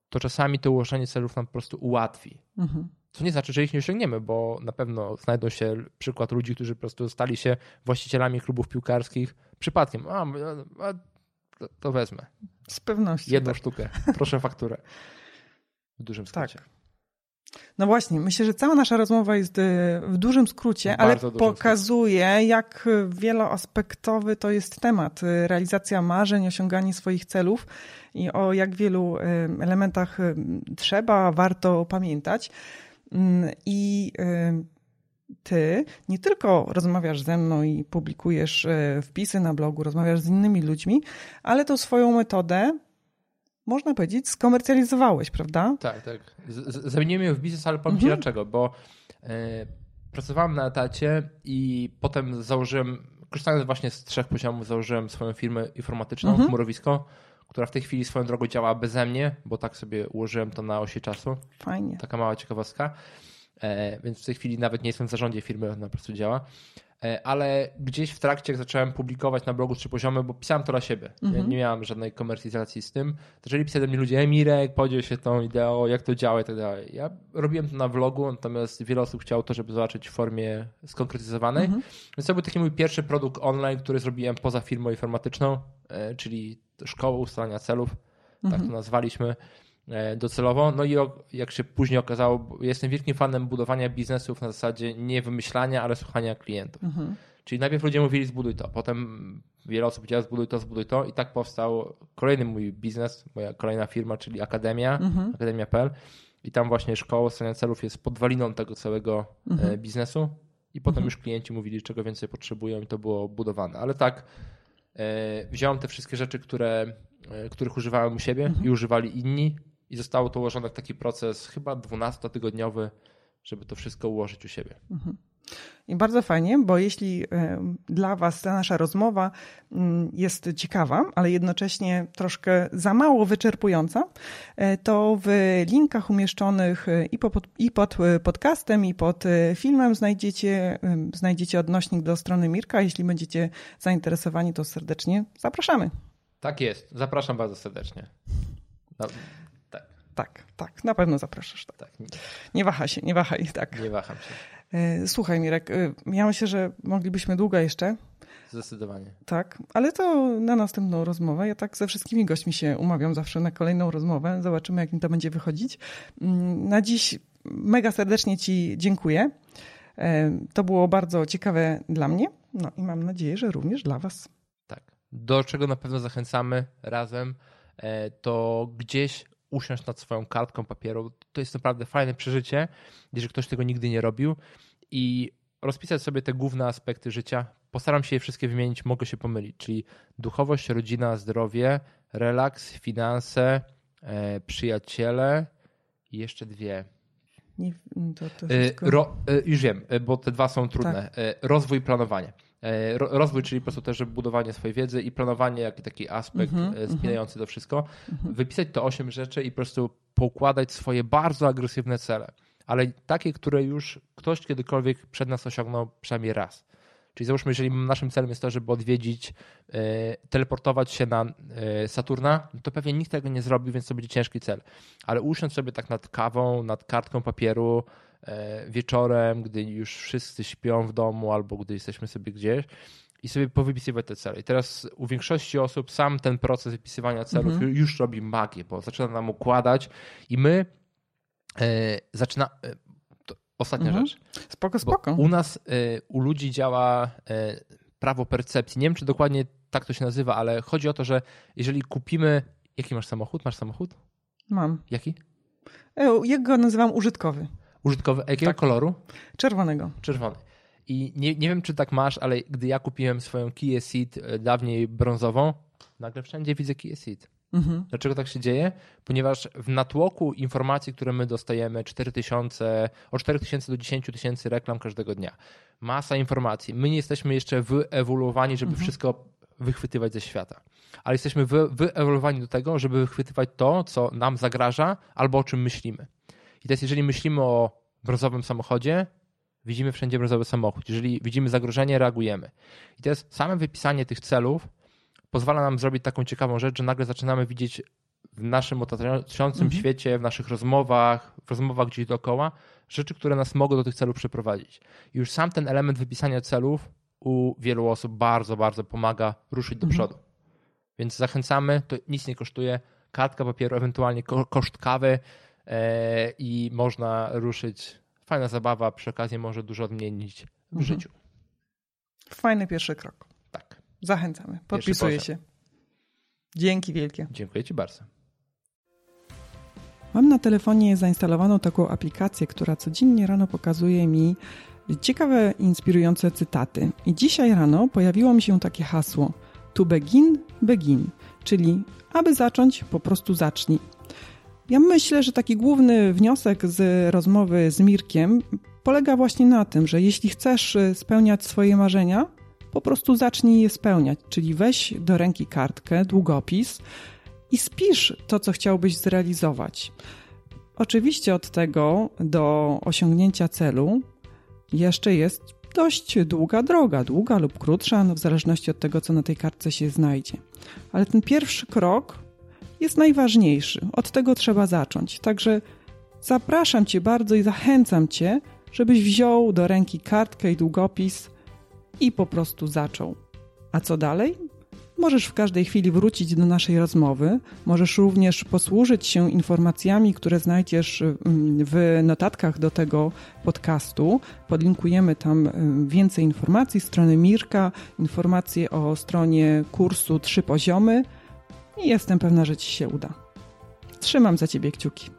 to czasami to ułożenie celów nam po prostu ułatwi. Mhm. Co nie znaczy, że ich nie osiągniemy, bo na pewno znajdą się przykład ludzi, którzy po prostu stali się właścicielami klubów piłkarskich przypadkiem. A, a to, to, wezmę. Z pewnością. Jedną tak. sztukę. Proszę fakturę. W dużym skrócie. Tak. No właśnie, myślę, że cała nasza rozmowa jest e, w dużym skrócie, ale pokazuje, skrócie. jak wieloaspektowy to jest temat. E, realizacja marzeń, osiąganie swoich celów i o jak wielu e, elementach trzeba, warto pamiętać. Mm, I ty nie tylko rozmawiasz ze mną i publikujesz wpisy na blogu, rozmawiasz z innymi ludźmi, ale tą swoją metodę można powiedzieć, skomercjalizowałeś, prawda? Tak, tak. Zamieniłem ją w biznes, ale powiem mhm. ci dlaczego, bo e, pracowałem na etacie i potem założyłem, korzystając właśnie z trzech poziomów, założyłem swoją firmę informatyczną, mhm. Chmurowisko, która w tej chwili swoją drogą działa beze mnie, bo tak sobie ułożyłem to na osi czasu. Fajnie. Taka mała ciekawostka. E, więc w tej chwili nawet nie jestem w zarządzie firmy, ona po prostu działa. E, ale gdzieś w trakcie, jak zacząłem publikować na blogu trzy poziomy, bo pisałem to dla siebie, mhm. nie, nie miałem żadnej komercjalizacji z tym, zaczęli pisać do mnie ludzie, Emirek, podziel się tą ideą, jak to działa i tak dalej. Ja robiłem to na vlogu, natomiast wiele osób chciało to, żeby zobaczyć w formie skonkretyzowanej, mhm. więc to był taki mój pierwszy produkt online, który zrobiłem poza firmą informatyczną, e, czyli szkołę ustalania celów, tak mhm. tak to nazwaliśmy. E, docelowo. No i jak się później okazało, jestem wielkim fanem budowania biznesów na zasadzie nie wymyślania, ale słuchania klientów. Mhm. Czyli najpierw ludzie mówili zbuduj to, potem wiele osób powiedziało zbuduj to, zbuduj to i tak powstał kolejny mój biznes, moja kolejna firma, czyli Akademia, mhm. akademia.pl i tam właśnie szkoła ustalania celów jest podwaliną tego całego e, mhm. biznesu i potem mhm. już klienci mówili, czego więcej potrzebują i to było budowane. Ale tak, e, wziąłem te wszystkie rzeczy, które, których używałem u siebie mhm. i używali inni i zostało to ułożone w taki proces chyba 12-tygodniowy, żeby to wszystko ułożyć u siebie. Mhm. I bardzo fajnie, bo jeśli e, dla Was ta nasza rozmowa mm, jest ciekawa, ale jednocześnie troszkę za mało wyczerpująca, e, to w linkach umieszczonych e, i, po, i pod podcastem, i pod filmem znajdziecie, znajdziecie odnośnik do strony Mirka. Jeśli będziecie zainteresowani, to serdecznie zapraszamy. Tak jest. Zapraszam bardzo serdecznie. Tak, tak, na pewno zapraszasz. Tak. tak. Nie waha się, nie wahaj, tak. Nie waham się. E, słuchaj, Mirek, e, ja myślę, że moglibyśmy długo jeszcze. Zdecydowanie. Tak, ale to na następną rozmowę. Ja tak ze wszystkimi gośćmi się umawiam zawsze na kolejną rozmowę. Zobaczymy, jak mi to będzie wychodzić. Mm, na dziś mega serdecznie Ci dziękuję. E, to było bardzo ciekawe dla mnie. No i mam nadzieję, że również dla Was. Tak. Do czego na pewno zachęcamy razem, to gdzieś usiąść nad swoją kartką papieru. To jest naprawdę fajne przeżycie, jeżeli ktoś tego nigdy nie robił i rozpisać sobie te główne aspekty życia. Postaram się je wszystkie wymienić, mogę się pomylić, czyli duchowość, rodzina, zdrowie, relaks, finanse, e, przyjaciele i jeszcze dwie. Nie, to, to e, Ro, e, już wiem, bo te dwa są trudne. Tak. Rozwój, planowanie. E, rozwój, czyli po prostu też budowanie swojej wiedzy i planowanie, jak taki aspekt mm -hmm, spinający mm -hmm. to wszystko. -hmm. Wypisać to osiem rzeczy i po prostu poukładać swoje bardzo agresywne cele, ale takie, które już ktoś kiedykolwiek przed nas osiągnął przynajmniej raz. Czyli załóżmy, jeżeli naszym celem jest to, żeby odwiedzić, e, teleportować się na e, Saturna, to pewnie nikt tego nie zrobi, więc to będzie ciężki cel. Ale usiąść sobie tak nad kawą, nad kartką papieru, E, wieczorem, gdy już wszyscy śpią w domu albo gdy jesteśmy sobie gdzieś i sobie powypisywać te cele. I teraz u większości osób sam ten proces wypisywania celów mhm. już robi magię, bo zaczyna nam układać i my e, zaczyna... E, ostatnia mhm. rzecz. Spoko, spoko. u nas, e, u ludzi działa e, prawo percepcji. Nie wiem, czy dokładnie tak to się nazywa, ale chodzi o to, że jeżeli kupimy... Jaki masz samochód? Masz samochód? Mam. Jaki? E, ja go nazywam użytkowy. Użytkowy jakiego tak. koloru? Czerwonego. Czerwony. I nie, nie wiem, czy tak masz, ale gdy ja kupiłem swoją Kia Ceed e, dawniej brązową, nagle wszędzie widzę Kia Ceed. Mhm. Dlaczego tak się dzieje? Ponieważ w natłoku informacji, które my dostajemy, 4000, od 4000 do 10 tysięcy reklam każdego dnia, masa informacji. My nie jesteśmy jeszcze wyewoluowani, żeby mhm. wszystko wychwytywać ze świata. Ale jesteśmy wy, wyewoluowani do tego, żeby wychwytywać to, co nam zagraża albo o czym myślimy. I teraz, jeżeli myślimy o brązowym samochodzie, widzimy wszędzie brązowy samochód. Jeżeli widzimy zagrożenie, reagujemy. I teraz same wypisanie tych celów pozwala nam zrobić taką ciekawą rzecz, że nagle zaczynamy widzieć w naszym otaczającym mhm. świecie, w naszych rozmowach, w rozmowach gdzieś dookoła, rzeczy, które nas mogą do tych celów przeprowadzić. I już sam ten element wypisania celów u wielu osób bardzo, bardzo pomaga ruszyć do mhm. przodu. Więc zachęcamy, to nic nie kosztuje, kartka papieru, ewentualnie koszt kawy i można ruszyć. Fajna zabawa, przy okazji może dużo odmienić w mhm. życiu. Fajny pierwszy krok. Tak. Zachęcamy. Podpisuję się. Dzięki wielkie. Dziękuję Ci bardzo. Mam na telefonie zainstalowaną taką aplikację, która codziennie rano pokazuje mi ciekawe, inspirujące cytaty. I dzisiaj rano pojawiło mi się takie hasło: To begin, begin, czyli aby zacząć, po prostu zacznij. Ja myślę, że taki główny wniosek z rozmowy z Mirkiem polega właśnie na tym, że jeśli chcesz spełniać swoje marzenia, po prostu zacznij je spełniać, czyli weź do ręki kartkę, długopis i spisz to, co chciałbyś zrealizować. Oczywiście od tego do osiągnięcia celu jeszcze jest dość długa droga, długa lub krótsza, no w zależności od tego, co na tej kartce się znajdzie. Ale ten pierwszy krok jest najważniejszy. Od tego trzeba zacząć. Także zapraszam Cię bardzo i zachęcam Cię, żebyś wziął do ręki kartkę i długopis i po prostu zaczął. A co dalej? Możesz w każdej chwili wrócić do naszej rozmowy. Możesz również posłużyć się informacjami, które znajdziesz mm, w notatkach do tego podcastu. Podlinkujemy tam mm, więcej informacji, strony Mirka, informacje o stronie kursu Trzy Poziomy i jestem pewna, że Ci się uda. Trzymam za Ciebie kciuki.